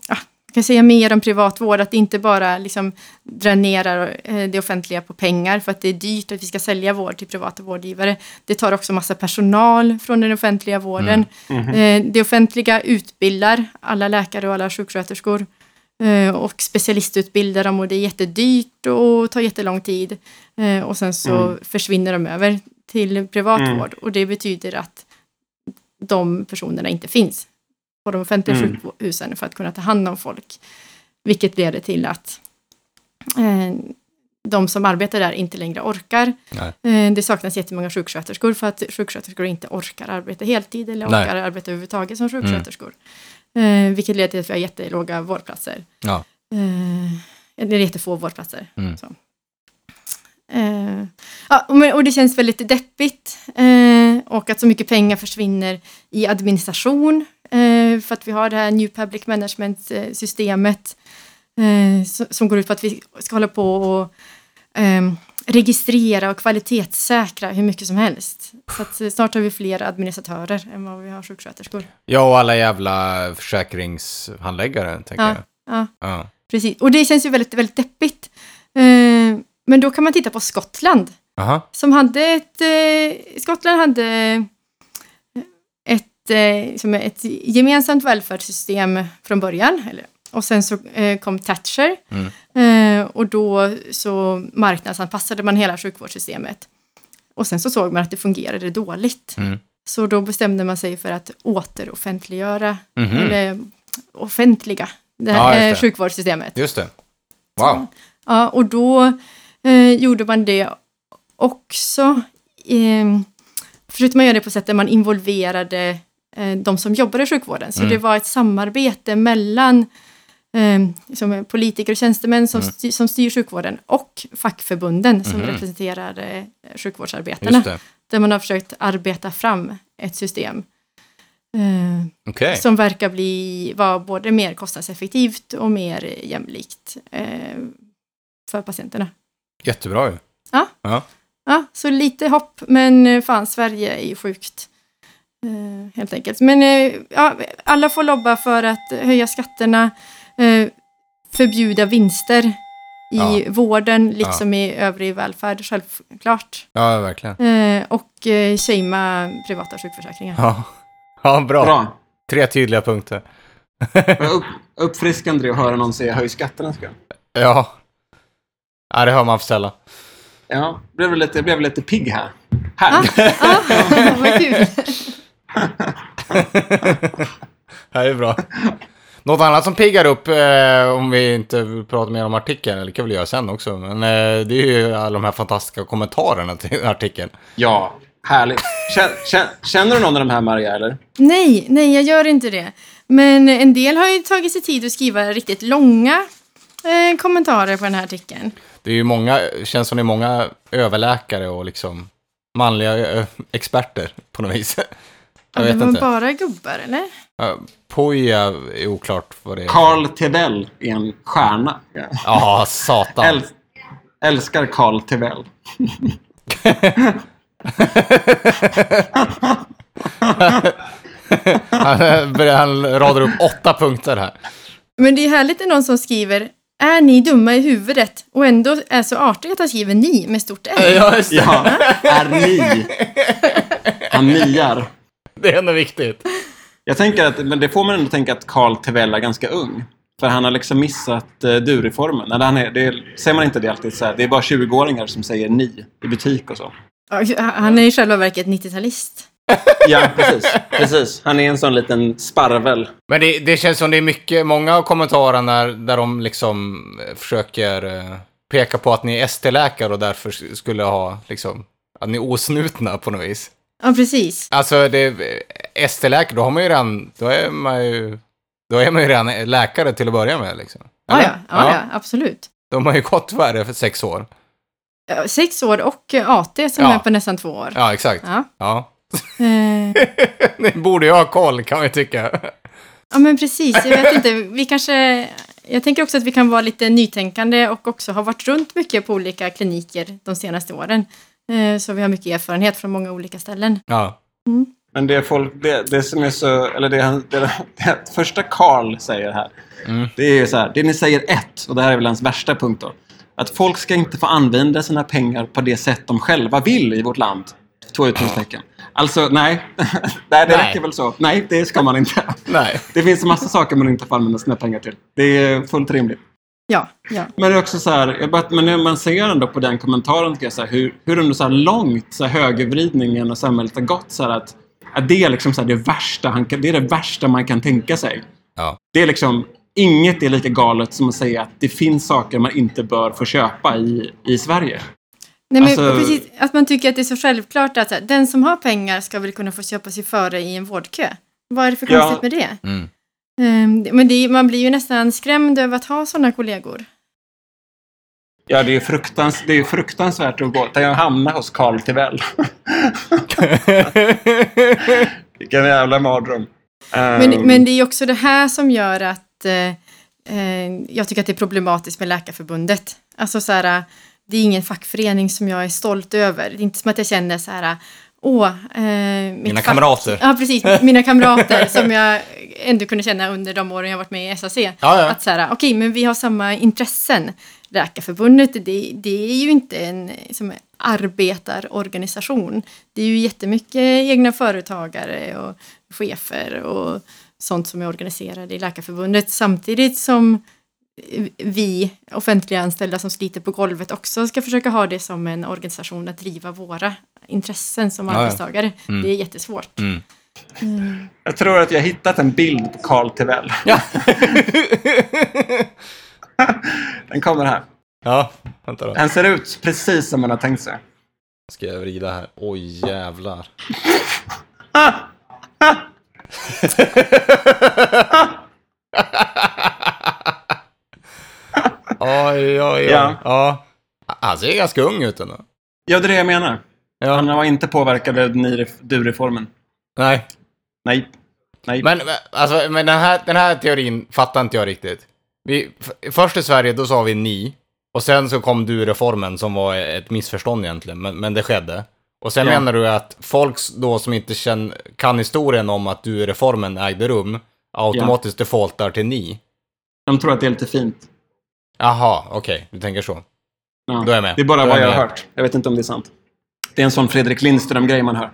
D: ja, kan säga mer om privatvård, att det inte bara liksom dränerar eh, det offentliga på pengar för att det är dyrt att vi ska sälja vård till privata vårdgivare. Det tar också massa personal från den offentliga vården. Mm. Mm. Det offentliga utbildar alla läkare och alla sjuksköterskor eh, och specialistutbildar dem och det är jättedyrt och tar jättelång tid. Och sen så mm. försvinner de över till privatvård mm. och det betyder att de personerna inte finns på de offentliga mm. sjukhusen för att kunna ta hand om folk. Vilket leder till att eh, de som arbetar där inte längre orkar. Eh, det saknas jättemånga sjuksköterskor för att sjuksköterskor inte orkar arbeta heltid eller Nej. orkar arbeta överhuvudtaget som mm. sjuksköterskor. Mm. Eh, vilket leder till att vi har jättelåga vårdplatser. Ja. Eh, eller jättefå vårdplatser. Mm. Så. Eh, ja, och det känns väldigt deppigt eh, och att så mycket pengar försvinner i administration Eh, för att vi har det här New Public Management-systemet eh, som går ut på att vi ska hålla på och ehm, registrera och kvalitetssäkra hur mycket som helst. Så att eh, snart har vi fler administratörer än vad vi har sjuksköterskor.
A: Ja, och alla jävla försäkringshandläggare, tänker ja, jag. Ja,
D: ja, precis. Och det känns ju väldigt, väldigt deppigt. Men då kan man titta på Skottland. Aha. Som hade ett... Skottland hade Eh, som ett gemensamt välfärdssystem från början. Eller, och sen så eh, kom Thatcher mm. Eh, och då så marknadsanpassade man hela sjukvårdssystemet. Och sen så såg man att det fungerade dåligt. Mm. Så då bestämde man sig för att återoffentliggöra, mm -hmm. eller offentliga, det här ja, just det. sjukvårdssystemet.
A: Just
D: det.
A: Wow.
D: Ja, och då eh, gjorde man det också, eh, försökte man göra det på sättet man involverade Eh, de som jobbar i sjukvården. Så mm. det var ett samarbete mellan eh, liksom, politiker och tjänstemän som, mm. styr, som styr sjukvården och fackförbunden som mm. representerar eh, sjukvårdsarbetarna. Där man har försökt arbeta fram ett system eh, okay. som verkar bli, vara både mer kostnadseffektivt och mer jämlikt eh, för patienterna.
A: Jättebra ju.
D: Ja. ja. ja. så lite hopp, men eh, fan Sverige är ju sjukt. Eh, helt enkelt. Men eh, ja, alla får lobba för att höja skatterna, eh, förbjuda vinster i ja. vården, liksom ja. i övrig välfärd, självklart.
A: Ja, verkligen.
D: och eh, shamea privata sjukförsäkringar.
A: Ja, ja bra. bra. Tre tydliga punkter.
B: upp, uppfriskande att höra någon säga höj skatterna, ska
A: Ja. Ja, det hör man för sällan.
B: Ja, blev lite, blev lite pigg
A: här.
B: Här. Ah, ah, vad kul
A: det här är bra. Något annat som piggar upp, eh, om vi inte pratar mer om artikeln, eller det kan vi göra sen också, men eh, det är ju alla de här fantastiska kommentarerna till artikeln.
B: Ja, härligt. Känner, du någon av de här, Maria, eller?
D: Nej, nej, jag gör inte det. Men en del har ju tagit sig tid att skriva riktigt långa eh, kommentarer på den här artikeln.
A: Det är ju många, känns som det är många överläkare och liksom manliga eh, experter på något vis.
D: Jag vet det var inte. bara gubbar, eller? Uh,
A: Poja är oklart vad det
B: är. Carl Tevell är en stjärna. Ja,
A: ah, satan. Äl
B: älskar Carl Tevell.
A: han, han radar upp åtta punkter här.
D: Men det är härligt när någon som skriver är ni dumma i huvudet och ändå är så artig att han skriver ni med stort L?
B: Ja, just det. Ja, är ni. Han niar.
A: Det är ändå viktigt.
B: Jag tänker att, men det får man ändå tänka att Carl Tevell är ganska ung. För han har liksom missat eh, du-reformen. Eller han är, säger man inte det alltid så här, Det är bara 20-åringar som säger ni i butik och så.
D: Han är i själva verket 90-talist.
B: ja, precis, precis. Han är en sån liten sparvel.
A: Men det, det känns som det är mycket, många av kommentarerna där, de liksom eh, försöker eh, peka på att ni är ST-läkare och därför skulle ha liksom, att ni är osnutna på något vis.
D: Ja, precis.
A: Alltså, det, ST-läkare, då har man ju redan, då är man ju, då är man ju redan läkare till att börja med liksom.
D: Ja, ja, ja, ja, absolut.
A: De har ju gått, vad det, för sex år?
D: Sex år och eh, AT som ja. är på nästan två år.
A: Ja, exakt. Ja. ja. Eh. Ni borde ju ha koll kan vi tycka.
D: Ja, men precis. Jag vet inte, vi kanske... Jag tänker också att vi kan vara lite nytänkande och också ha varit runt mycket på olika kliniker de senaste åren. Eh, så vi har mycket erfarenhet från många olika ställen. Ja.
B: Mm. Men det folk, det, det, som är så, eller det, det, det, det första Karl säger här, mm. det är ju så här, det ni säger ett, och det här är väl hans värsta punkt då, att folk ska inte få använda sina pengar på det sätt de själva vill i vårt land. Två utropstecken. Alltså, nej. nej, det nej. räcker väl så. Nej, det ska man inte. Nej. Det finns en massa saker man inte får använda sina pengar till. Det är fullt rimligt.
D: Ja, ja.
B: Men det är också så här, men man ser ändå på den kommentaren tycker jag så här, hur, hur ändå så långt så här högervridningen och samhället har gått så att, att det är liksom så här, det värsta det är det värsta man kan tänka sig. Ja. Det är liksom, inget är lika galet som att säga att det finns saker man inte bör få köpa i, i Sverige.
D: Nej, men alltså, precis, att man tycker att det är så självklart att här, den som har pengar ska väl kunna få köpa sig före i en vårdkö. Vad är det för konstigt ja, med det? Mm. Ehm, men det, man blir ju nästan skrämd över att ha sådana kollegor.
B: Ja, det är, fruktans, det är fruktansvärt att gå, tänk att hamna hos Carl Tivell. Vilken jävla mardröm.
D: Men, ehm. men det är också det här som gör att eh, eh, jag tycker att det är problematiskt med Läkarförbundet. Alltså så här, det är ingen fackförening som jag är stolt över. Det är inte som att jag känner så här, åh...
A: Eh, mina kamrater.
D: Ja, precis. Mina kamrater som jag ändå kunde känna under de åren jag varit med i SAC. Ja, ja. Att så här, okej, okay, men vi har samma intressen. Läkarförbundet, det, det är ju inte en som arbetarorganisation. Det är ju jättemycket egna företagare och chefer och sånt som är organiserade i Läkarförbundet samtidigt som vi offentliga anställda som sliter på golvet också ska försöka ha det som en organisation att driva våra intressen som arbetstagare. Mm. Det är jättesvårt.
B: Mm. Mm. Jag tror att jag hittat en bild på Carl Tivell. Ja. Den kommer här.
A: Ja, vänta
B: då. Den ser ut precis som man har tänkt sig.
A: Ska jag vrida här? Oj, jävlar. oj, oj, oj. Ja. ja. Han ser ganska ung ut ändå.
B: Ja, det är det jag menar. Ja. Han var inte påverkad av du-reformen. Nej. Nej.
A: Nej. Men, alltså, men den, här, den här teorin fattar inte jag riktigt. Vi, först i Sverige, då sa vi ni. Och sen så kom du-reformen som var ett missförstånd egentligen, men, men det skedde. Och sen ja. menar du att folk då som inte känner, kan historien om att du-reformen ägde rum automatiskt
B: ja.
A: defaultar till ni?
B: De tror att det är lite fint.
A: Jaha, okej, okay. du tänker så.
B: Ja. Då är jag med. Det är bara vad jag har hört. Jag vet inte om det är sant. Det är en sån Fredrik Lindström-grej man
A: hör.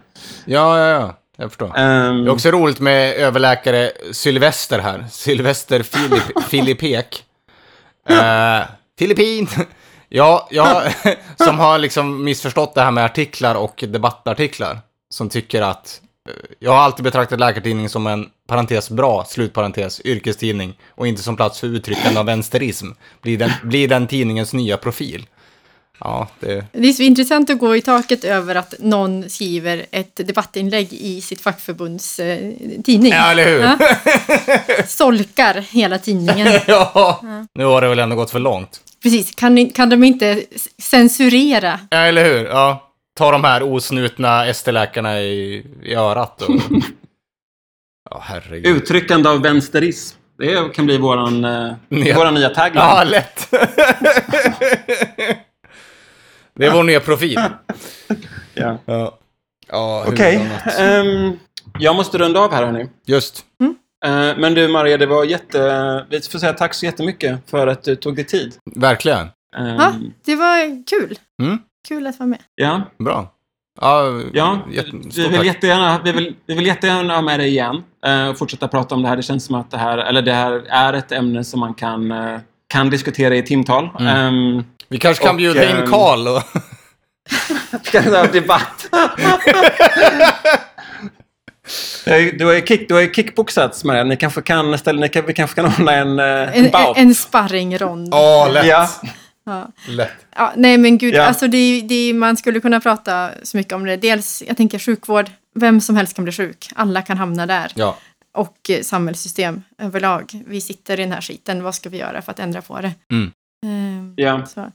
A: Ja, ja, ja. Jag förstår. Um, det är också roligt med överläkare Sylvester här. Sylvester Filip, Filipek. uh, eh, Filippin! ja, jag som har liksom missförstått det här med artiklar och debattartiklar. Som tycker att eh, jag har alltid betraktat läkartidning som en parentes bra, slutparentes, yrkestidning och inte som plats för uttryckande av vänsterism. Blir den, blir den tidningens nya profil. Ja, det...
D: det är så intressant att gå i taket över att någon skriver ett debattinlägg i sitt fackförbunds eh, tidning.
A: Ja, eller hur? Ja.
D: Solkar hela tidningen.
A: ja. ja. nu har det väl ändå gått för långt.
D: Precis, kan, kan de inte censurera?
A: Ja, eller hur? Ja. Ta de här osnutna ST-läkarna i, i örat. Och... ja,
B: herregud. Uttryckande av vänsterism. Det kan bli vår eh, ja. nya tagline.
A: Ja, lätt. Det är vår nya profil.
B: ja. ja. ja Okej. Okay. Um, ehm, jag måste runda av här, hörni.
A: Just. Mm.
B: Uh, men du, Maria, det var jätte... Vi får säga tack så jättemycket för att du tog dig tid.
A: Verkligen. Um...
D: Ja, det var kul. Mm. Kul att vara med.
A: Ja. Bra.
B: Ja, ja vi, vill jättegärna, vi, vill, vi vill jättegärna ha med dig igen uh, och fortsätta prata om det här. Det känns som att det här, eller det här är ett ämne som man kan, eh, kan diskutera i timtal. Mm. Um,
A: vi kanske kan och, bjuda in eh, Karl
B: och... Ska vi ha debatt? Du har ju, kick, du har ju kickboxats med det. Ni kanske kan, ställa, ni kan, vi kanske kan ordna en, eh, en, en
D: bout. En sparringrond.
A: Oh, lätt. ja. lätt.
D: Ja, nej men gud, ja. alltså det, det, man skulle kunna prata så mycket om det. Dels, jag tänker sjukvård. Vem som helst kan bli sjuk. Alla kan hamna där. Ja. Och eh, samhällssystem överlag. Vi sitter i den här skiten. Vad ska vi göra för att ändra på det? Mm. Ehm, ja. Så.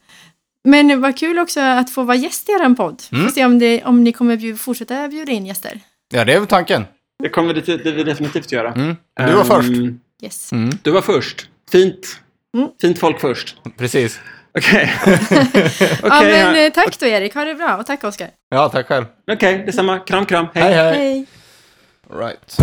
D: Men vad kul också att få vara gäst i er podd. Mm. Får se om, det, om ni kommer bjuda, fortsätta bjuda in gäster.
A: Ja, det är väl tanken.
B: Det kommer det, det vi definitivt göra. Mm.
A: Du var um, först.
D: Yes. Mm.
B: Du var först. Fint. Mm. Fint folk först.
A: Precis. Okej.
D: Okay. okay, ja, men, eh, tack då Erik, ha det bra och tack Oskar.
A: Ja, tack själv.
B: Okej, okay, detsamma. Kram, kram. Hej. Hej, hej. hej. Right.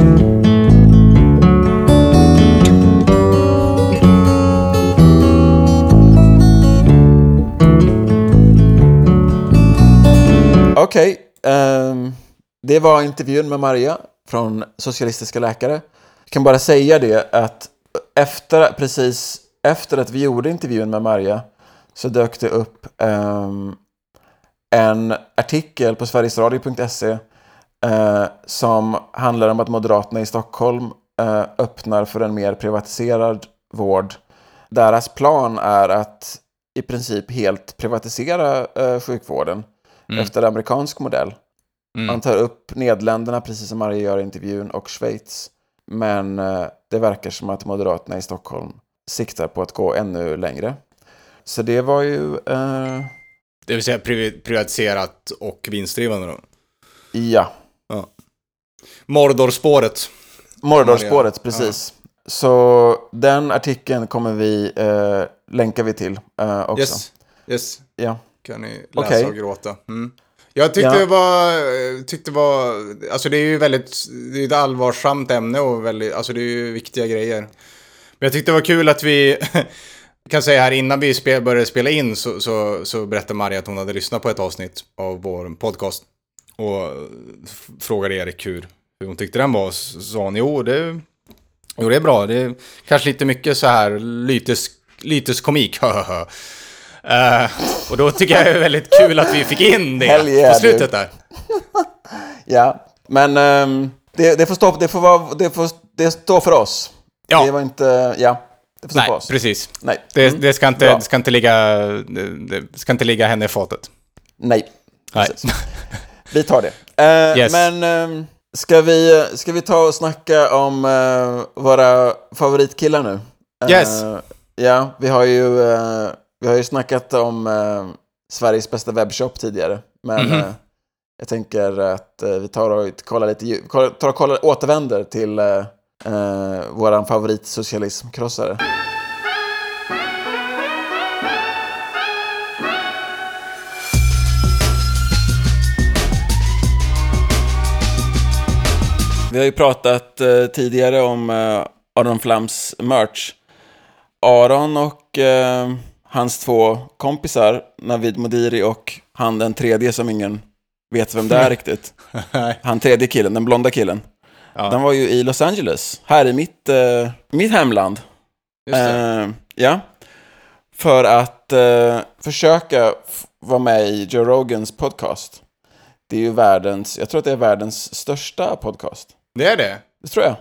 B: Okej, okay, um, ehm, det var intervjun med Maria från Socialistiska Läkare. Jag kan bara säga det att efter, precis efter att vi gjorde intervjun med Maria så dök det upp um, en artikel på sverigesradio.se uh, eh, som handlar om att Moderaterna i Stockholm uh, öppnar för en mer privatiserad vård. Deras plan är att i princip helt privatisera uh, sjukvården mm. efter amerikansk modell. Mm. Han tar upp Nederländerna, precis som Marie gör i intervjun, och Schweiz. Men eh, det verkar som att Moderaterna i Stockholm siktar på att gå ännu längre. Så det var ju... Eh...
A: Det vill säga privatiserat och vinstdrivande
B: då? Ja. ja.
A: Mordorspåret.
B: Mordorspåret, precis. Ja. Så den artikeln kommer vi, eh, länkar vi till eh, också. Yes.
A: yes. Ja kan ni läsa okay. och gråta. Mm. Jag tyckte ja. det var, eh, tyckte var, alltså det är ju väldigt, det är ett allvarsamt ämne och väldigt, alltså det är ju viktiga grejer. Men jag tyckte det var kul att vi, kan säga här innan vi spel, började spela in så, så, så berättade Maria att hon hade lyssnat på ett avsnitt av vår podcast. Och frågade Erik hur, hur hon tyckte den var, så sa hon jo det, jo det är bra, det är kanske lite mycket så här lytes, lytes komik, Uh, och då tycker jag det är väldigt kul att vi fick in det yeah, på slutet där.
B: ja, men um, det, det, får stå, det, får vara, det, får, det står för oss. Ja. Det var inte, ja.
A: Det Nej, precis. Nej. Mm. Det, det, ska inte, det ska inte ligga, det ska inte ligga henne i fatet.
B: Nej. Nej. vi tar det. Uh, yes. Men um, ska, vi, ska vi ta och snacka om uh, våra favoritkillar nu? Yes. Ja, vi har ju vi har ju snackat om eh, Sveriges bästa webbshop tidigare. Men mm -hmm. eh, jag tänker att eh, vi tar och kollar lite, kollar, tar och kollar, återvänder till eh, eh vår favoritsocialismkrossare. Vi har ju pratat eh, tidigare om eh, Aron Flams merch. Aron och eh, hans två kompisar, Navid Modiri och han den tredje som ingen vet vem det är riktigt. Han tredje killen, den blonda killen. Ja. Den var ju i Los Angeles, här i mitt, eh, mitt hemland. Eh, ja. För att eh, försöka vara med i Joe Rogans podcast. Det är ju världens, jag tror att det är världens största podcast.
A: Det är det?
B: Det tror jag.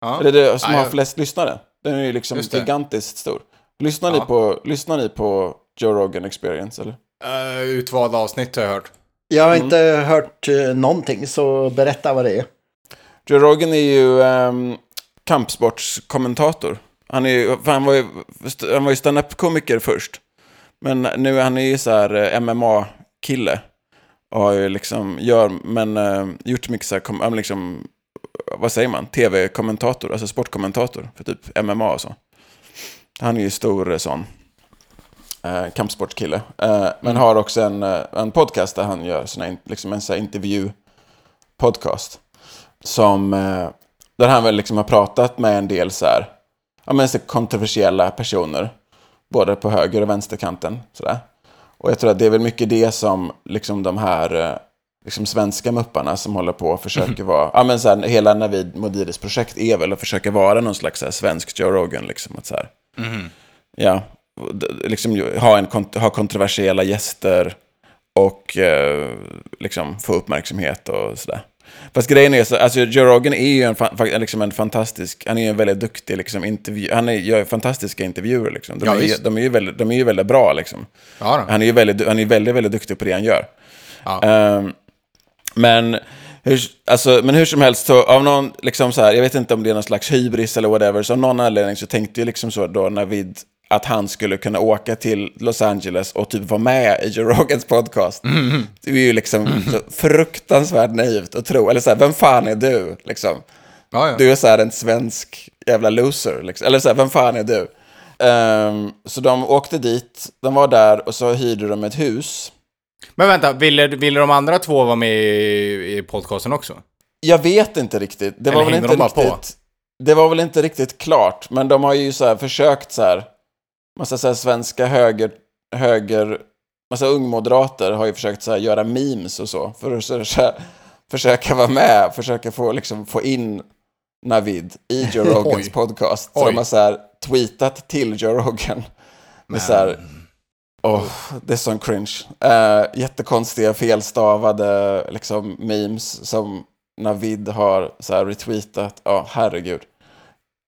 B: Ja. Eller det som har flest lyssnare. Den är ju liksom gigantiskt stor. Lyssnar, ja. ni, på, lyssnar ni på Joe Rogan Experience eller?
A: Uh, utvalda avsnitt har jag hört.
E: Jag har mm. inte hört uh, någonting, så berätta vad det är.
B: Joe Rogan är ju um, kampsportskommentator. Han, är ju, han var ju, han var ju standup-komiker först. Men nu han är ju så här eh, MMA-kille. Och har ju liksom, gör, men uh, gjort mycket så här, kom, liksom, vad säger man, tv-kommentator, alltså sportkommentator för typ MMA och så. Han är ju stor eh, sån eh, kampsportskille. Eh, men har också en, eh, en podcast där han gör såna, liksom en sån intervju-podcast. Som, eh, där han väl liksom har pratat med en del så här, ja, men så kontroversiella personer. Både på höger och vänsterkanten. Sådär. Och jag tror att det är väl mycket det som liksom de här eh, liksom svenska mupparna som håller på och försöker mhm. vara, ja men så här, hela Navid Modiris projekt är väl att försöka vara någon slags så här, svensk Joe Rogan liksom. Att så här, Mm. Ja, liksom ha, en, ha kontroversiella gäster och eh, liksom få uppmärksamhet och sådär. Fast grejen är så, alltså Joe Rogan är ju en, liksom en fantastisk, han är ju en väldigt duktig liksom, intervju, han är, gör fantastiska intervjuer liksom. De, ja, är, ju, de, är, ju väldigt, de är ju väldigt bra liksom. Ja, han är ju väldigt, han är väldigt, väldigt duktig på det han gör. Ja. Um, men hur, alltså, men hur som helst, så, av någon, liksom så här, jag vet inte om det är någon slags hybris eller whatever, så av någon anledning så tänkte jag liksom så då Navid att han skulle kunna åka till Los Angeles och typ vara med i Joe Rogans podcast. Mm. Det är ju liksom mm. fruktansvärt naivt att tro, eller så här, vem fan är du? Liksom. Ah, ja. Du är så här en svensk jävla loser, liksom. eller så här, vem fan är du? Um, så de åkte dit, de var där och så hyrde de ett hus
A: men vänta, ville, ville de andra två vara med i, i podcasten också?
B: Jag vet inte riktigt. Det var väl inte de riktigt... Det var väl inte riktigt klart, men de har ju så försökt så här... Massa så här svenska höger... höger massa ungmoderater har ju försökt så här göra memes och så. För att så, så här, försöka vara med, försöka få, liksom, få in Navid i Joe Rogans podcast. Så Oj. de har så här tweetat till Joe Rogan. Med så här, Oh, det är sån cringe. Uh, jättekonstiga felstavade liksom, memes som Navid har så här, retweetat. Ja, oh, herregud.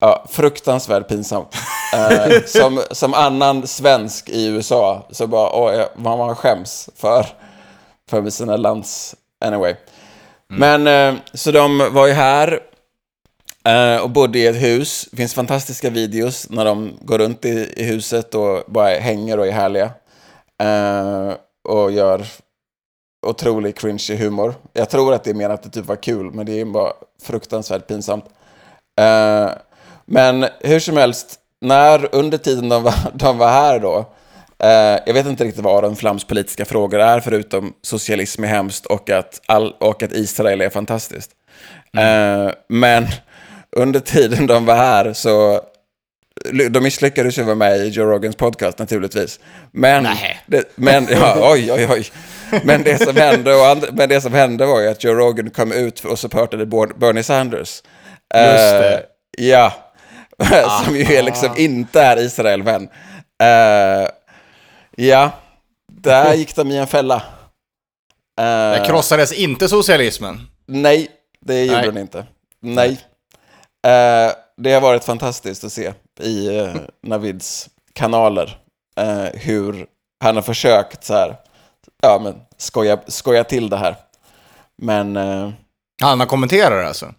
B: Ja, fruktansvärt pinsamt. Eh, som, som annan svensk i USA så bara, åh, man, man skäms för, för sina lands... Anyway. Mm. Men, eh, så de var ju här eh, och bodde i ett hus. Det finns fantastiska videos när de går runt i huset och bara hänger och är härliga. Eh, och gör otrolig cringy humor. Jag tror att det är mer att det typ var kul, men det är bara fruktansvärt pinsamt. Eh, men hur som helst, när, under tiden de var, de var här då, eh, jag vet inte riktigt vad Aron Flams politiska frågor är, förutom socialism är hemskt och att, all, och att Israel är fantastiskt. Mm. Eh, men under tiden de var här så de misslyckades ju vara med i Joe Rogans podcast naturligtvis. Men, det, men, ja, oj, oj, oj. Men, det som hände och and, men det som hände var ju att Joe Rogan kom ut och supportade Bernie Sanders. Just det. Uh, ja, som ju är liksom inte är Israelvän. Uh, ja, där gick de i en fälla.
A: Uh, där krossades inte socialismen.
B: Nej, det gjorde nej. den inte. Nej. Uh, det har varit fantastiskt att se i eh, Navids kanaler. Eh, hur han har försökt så här, ja men skoja, skoja till det här. Men... Eh,
A: han har kommenterat alltså?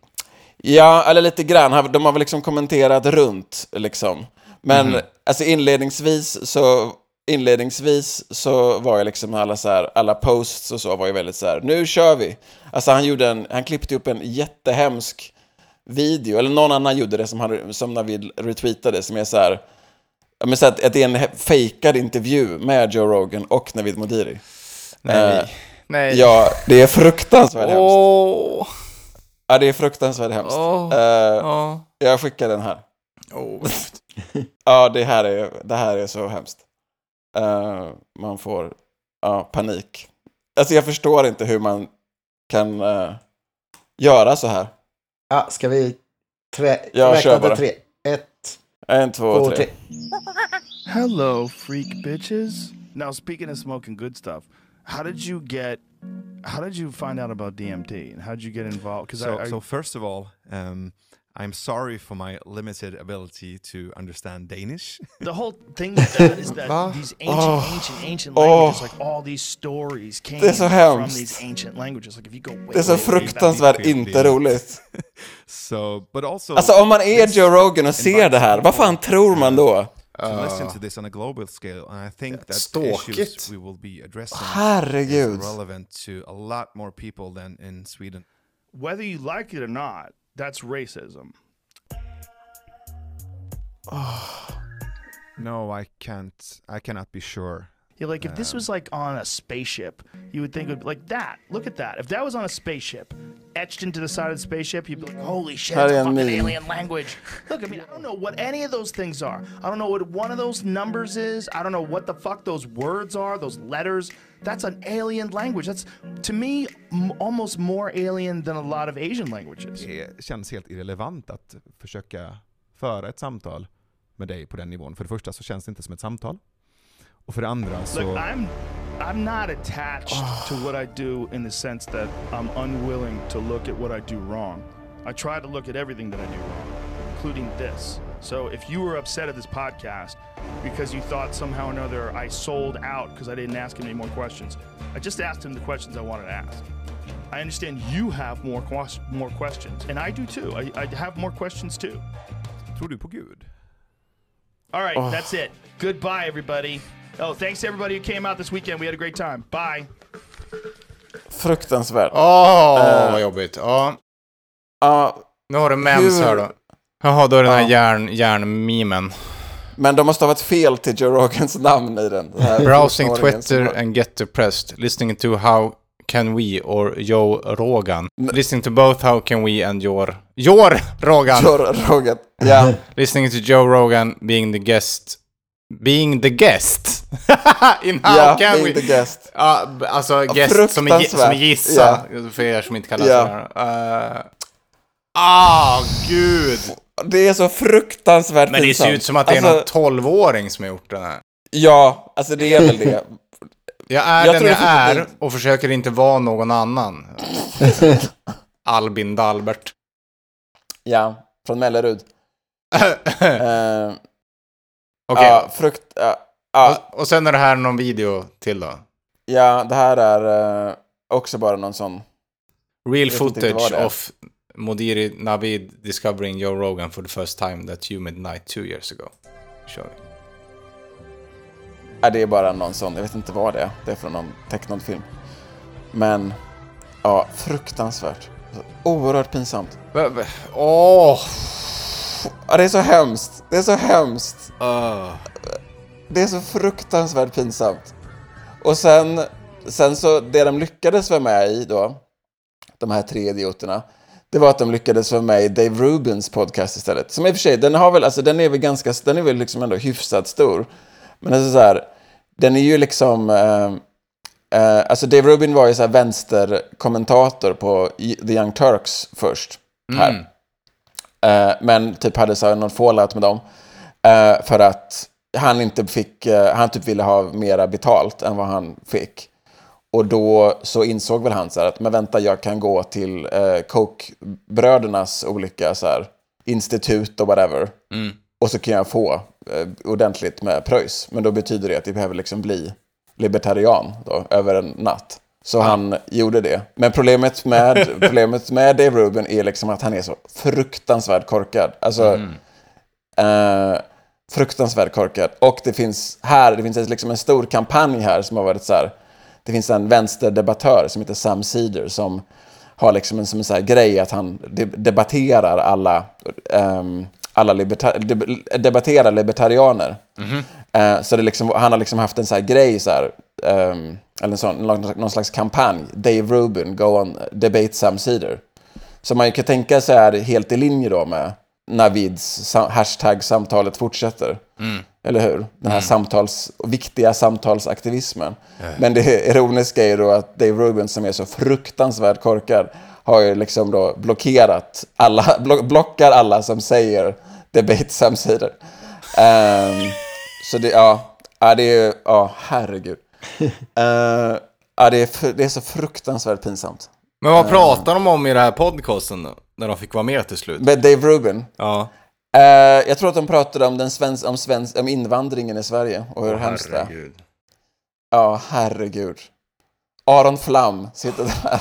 B: Ja, eller lite grann. De har väl liksom kommenterat runt liksom. Men mm. alltså inledningsvis så inledningsvis så var jag liksom alla så här, alla posts och så var ju väldigt så här, nu kör vi. Alltså han gjorde en, han klippte upp en jättehemsk video, eller någon annan gjorde det som, han, som Navid retweetade, som är så här, men så att, att det är en fejkad intervju med Joe Rogan och Navid Modiri. Nej. Eh, nej. Ja, det är fruktansvärt oh. hemskt. Ja, det är fruktansvärt hemskt. Oh. oh. Jag skickar den här. Oh. ja, det här, är, det här är så hemskt. Eh, man får ja, panik. Alltså jag förstår inte hur man kan eh, göra så här.
E: ska vi trä Jag räkna tre? Ett,
B: en, två, två tre. tre.
F: Hello freak bitches. Now speaking of smoking good stuff, how did you get how did you find out about DMT and how did you get involved? Because
G: so, so, first of all, um, I'm sorry for my limited ability to understand Danish.
F: the whole thing with that is that these ancient, oh. ancient, ancient languages, oh. like all these stories came det är så from these ancient languages. Like if you go way, det är så
B: way, fruktansvärt way inte roligt.
G: so, but also,
B: alltså om man är Joe Rogan och ser det här, vad fan tror man då? To
G: uh.
B: Herregud.
F: Whether you like it or not, That's racism.
G: Oh, no, I can't. I cannot be sure.
F: Yeah, like, if um, this was like on a spaceship, you would think would be like that. Look at that. If that was on a spaceship, etched into the side of the spaceship, you'd be like, holy shit, it's fucking mean? alien language. Look, I mean, I don't know what any of those things are. I don't know what one of those numbers is. I don't know what the fuck
H: those words are, those letters. That's an alien language. That's, to me, almost more alien than a lot of Asian languages. Det känns helt irrelevant att försöka föra ett samtal med dig på den nivån. För det första så känns det inte som ett samtal. Och för det andra så...
F: Look, I'm, I'm not attached oh. to what I do in the sense that I'm unwilling to look at what I do wrong. I try to look at everything that I do wrong, including this. So if you were upset at this podcast because you thought somehow or another I sold out because I didn't ask him any more questions, I just asked him the questions I wanted to ask. I understand you have more more questions, and I do too. I, I have more questions too.
H: Tror du på Gud?
F: All right, oh. that's it. Goodbye, everybody. Oh, thanks to everybody who came out this weekend. We had a great time. Bye.
B: Fruktansvärt.
A: Åh, oh, uh, vad jobbigt. Ja. Uh, nu har du mens hur... här då. Jaha, då är det den här järn, järnmimen.
B: Men
A: de
B: måste ha varit fel till Joe Rogans namn i den.
A: den Browsing Twitter and get depressed. Listening to how can we or Joe Rogan. N Listening to both how can we and your... Your Rogan!
B: Your Rogan, ja. Yeah.
A: Listening to Joe Rogan being the guest Being the guest. In how yeah, can
B: being
A: we...
B: the guest.
A: Ja, uh, alltså guest som är, som gissa, yeah. för er som inte kallar yeah. det. Uh, ah, gud!
B: Det är så fruktansvärt
A: Men det ser ut som att det är alltså... någon tolvåring som har gjort den här.
B: Ja, alltså det är väl
A: det. jag är jag den jag är och försöker inte vara någon annan. Albin Dalbert.
B: Ja, från Mellerud. uh, Okej. Ja, frukt... ja,
A: ja. Och, och sen är det här någon video till då?
B: Ja, det här är eh, också bara någon sån...
G: Real footage of Modiri Navid discovering Joe Rogan for the first time that humid night two years ago. Kör vi.
B: Ja, det är bara någon sån, jag vet inte vad det är. Det är från någon tecknad film. Men, ja, fruktansvärt. Oerhört pinsamt. Va- va-
A: Åh!
B: Ja, det är så hemskt. Det är så hemskt.
A: Uh.
B: Det är så fruktansvärt pinsamt. Och sen, sen så, det de lyckades vara med i då, de här tre idioterna, det var att de lyckades vara med i Dave Rubins podcast istället. Som i och för sig, den, har väl, alltså, den är väl ganska, den är väl liksom ändå hyfsat stor. Men alltså så här, den är ju liksom... Eh, eh, alltså Dave Rubin var ju så här vänsterkommentator på The Young Turks först. Här. Mm. Eh, men typ hade så någon fallout med dem. Eh, för att han inte fick, eh, han typ ville ha mera betalt än vad han fick. Och då så insåg väl han så här att men vänta, jag kan gå till eh, Coke-brödernas olika så här, institut och whatever.
A: Mm.
B: Och så kan jag få eh, ordentligt med pröjs. Men då betyder det att jag behöver liksom bli libertarian då, över en natt. Så han gjorde det. Men problemet med, problemet med Dave Rubin är liksom att han är så fruktansvärt korkad. Alltså, mm. eh, fruktansvärt korkad. Och det finns här, det finns liksom en stor kampanj här som har varit så här. Det finns en vänsterdebattör som heter Sam Cedar som har liksom en, som en så grej att han debatterar alla, um, alla liberta debatterar libertarianer. Mm. Uh, så det liksom, han har liksom haft en så grej så här, um, eller sån, någon slags kampanj, Dave Rubin, Go on Debate Sam Cedar. Så man kan tänka sig är helt i linje då med Navids hashtag samtalet fortsätter.
A: Mm.
B: Eller hur? Den här mm. samtals, viktiga samtalsaktivismen. Mm. Men det ironiska är ju då att Dave Rubin som är så fruktansvärt korkad har ju liksom då blockerat alla, block, blockar alla som säger debate samsidor. Um, ehm, så det, ja, ja, det är ju, ja, herregud uh, ja, det, är, det är så fruktansvärt pinsamt.
A: Men vad eh. pratar de om i den här podcasten då? När de fick vara med till slut? Med
B: Dave Rubin?
A: Ja.
B: Uh, jag tror att de pratade om, den svensk, om, svensk, om invandringen i Sverige och hur hemskt det är. Ja, herregud. Aron Flam sitter där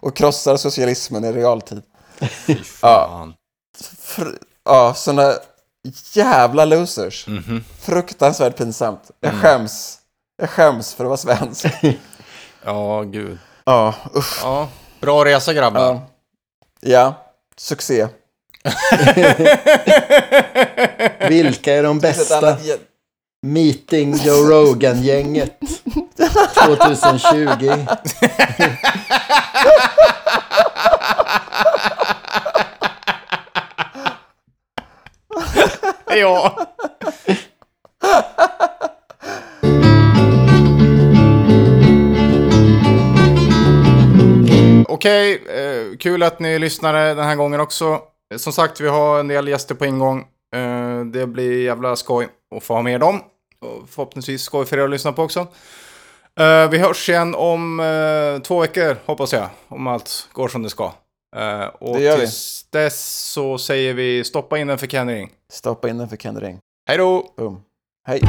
B: och krossar socialismen i realtid. Fy fan. Ja, ja sådana jävla losers.
A: Mm -hmm.
B: Fruktansvärt pinsamt. Jag mm. skäms. Jag skäms för att vara svensk.
A: ja, gud.
B: Ja, usch.
A: Ja, bra resa grabbar. Ja,
B: ja. succé.
I: Vilka är de bästa? Meeting Joe Rogan-gänget 2020.
A: ja. Okej, okay, eh, kul att ni lyssnade den här gången också. Som sagt, vi har en del gäster på ingång. Eh, det blir jävla skoj att få ha med dem. Och förhoppningsvis skoj för er att lyssna på också. Eh, vi hörs igen om två veckor, hoppas jag. Om allt går som det ska. och det gör tills vi. dess så säger vi stoppa in den för Kenring. Stoppa in den för Kenring. Hej då! Hej!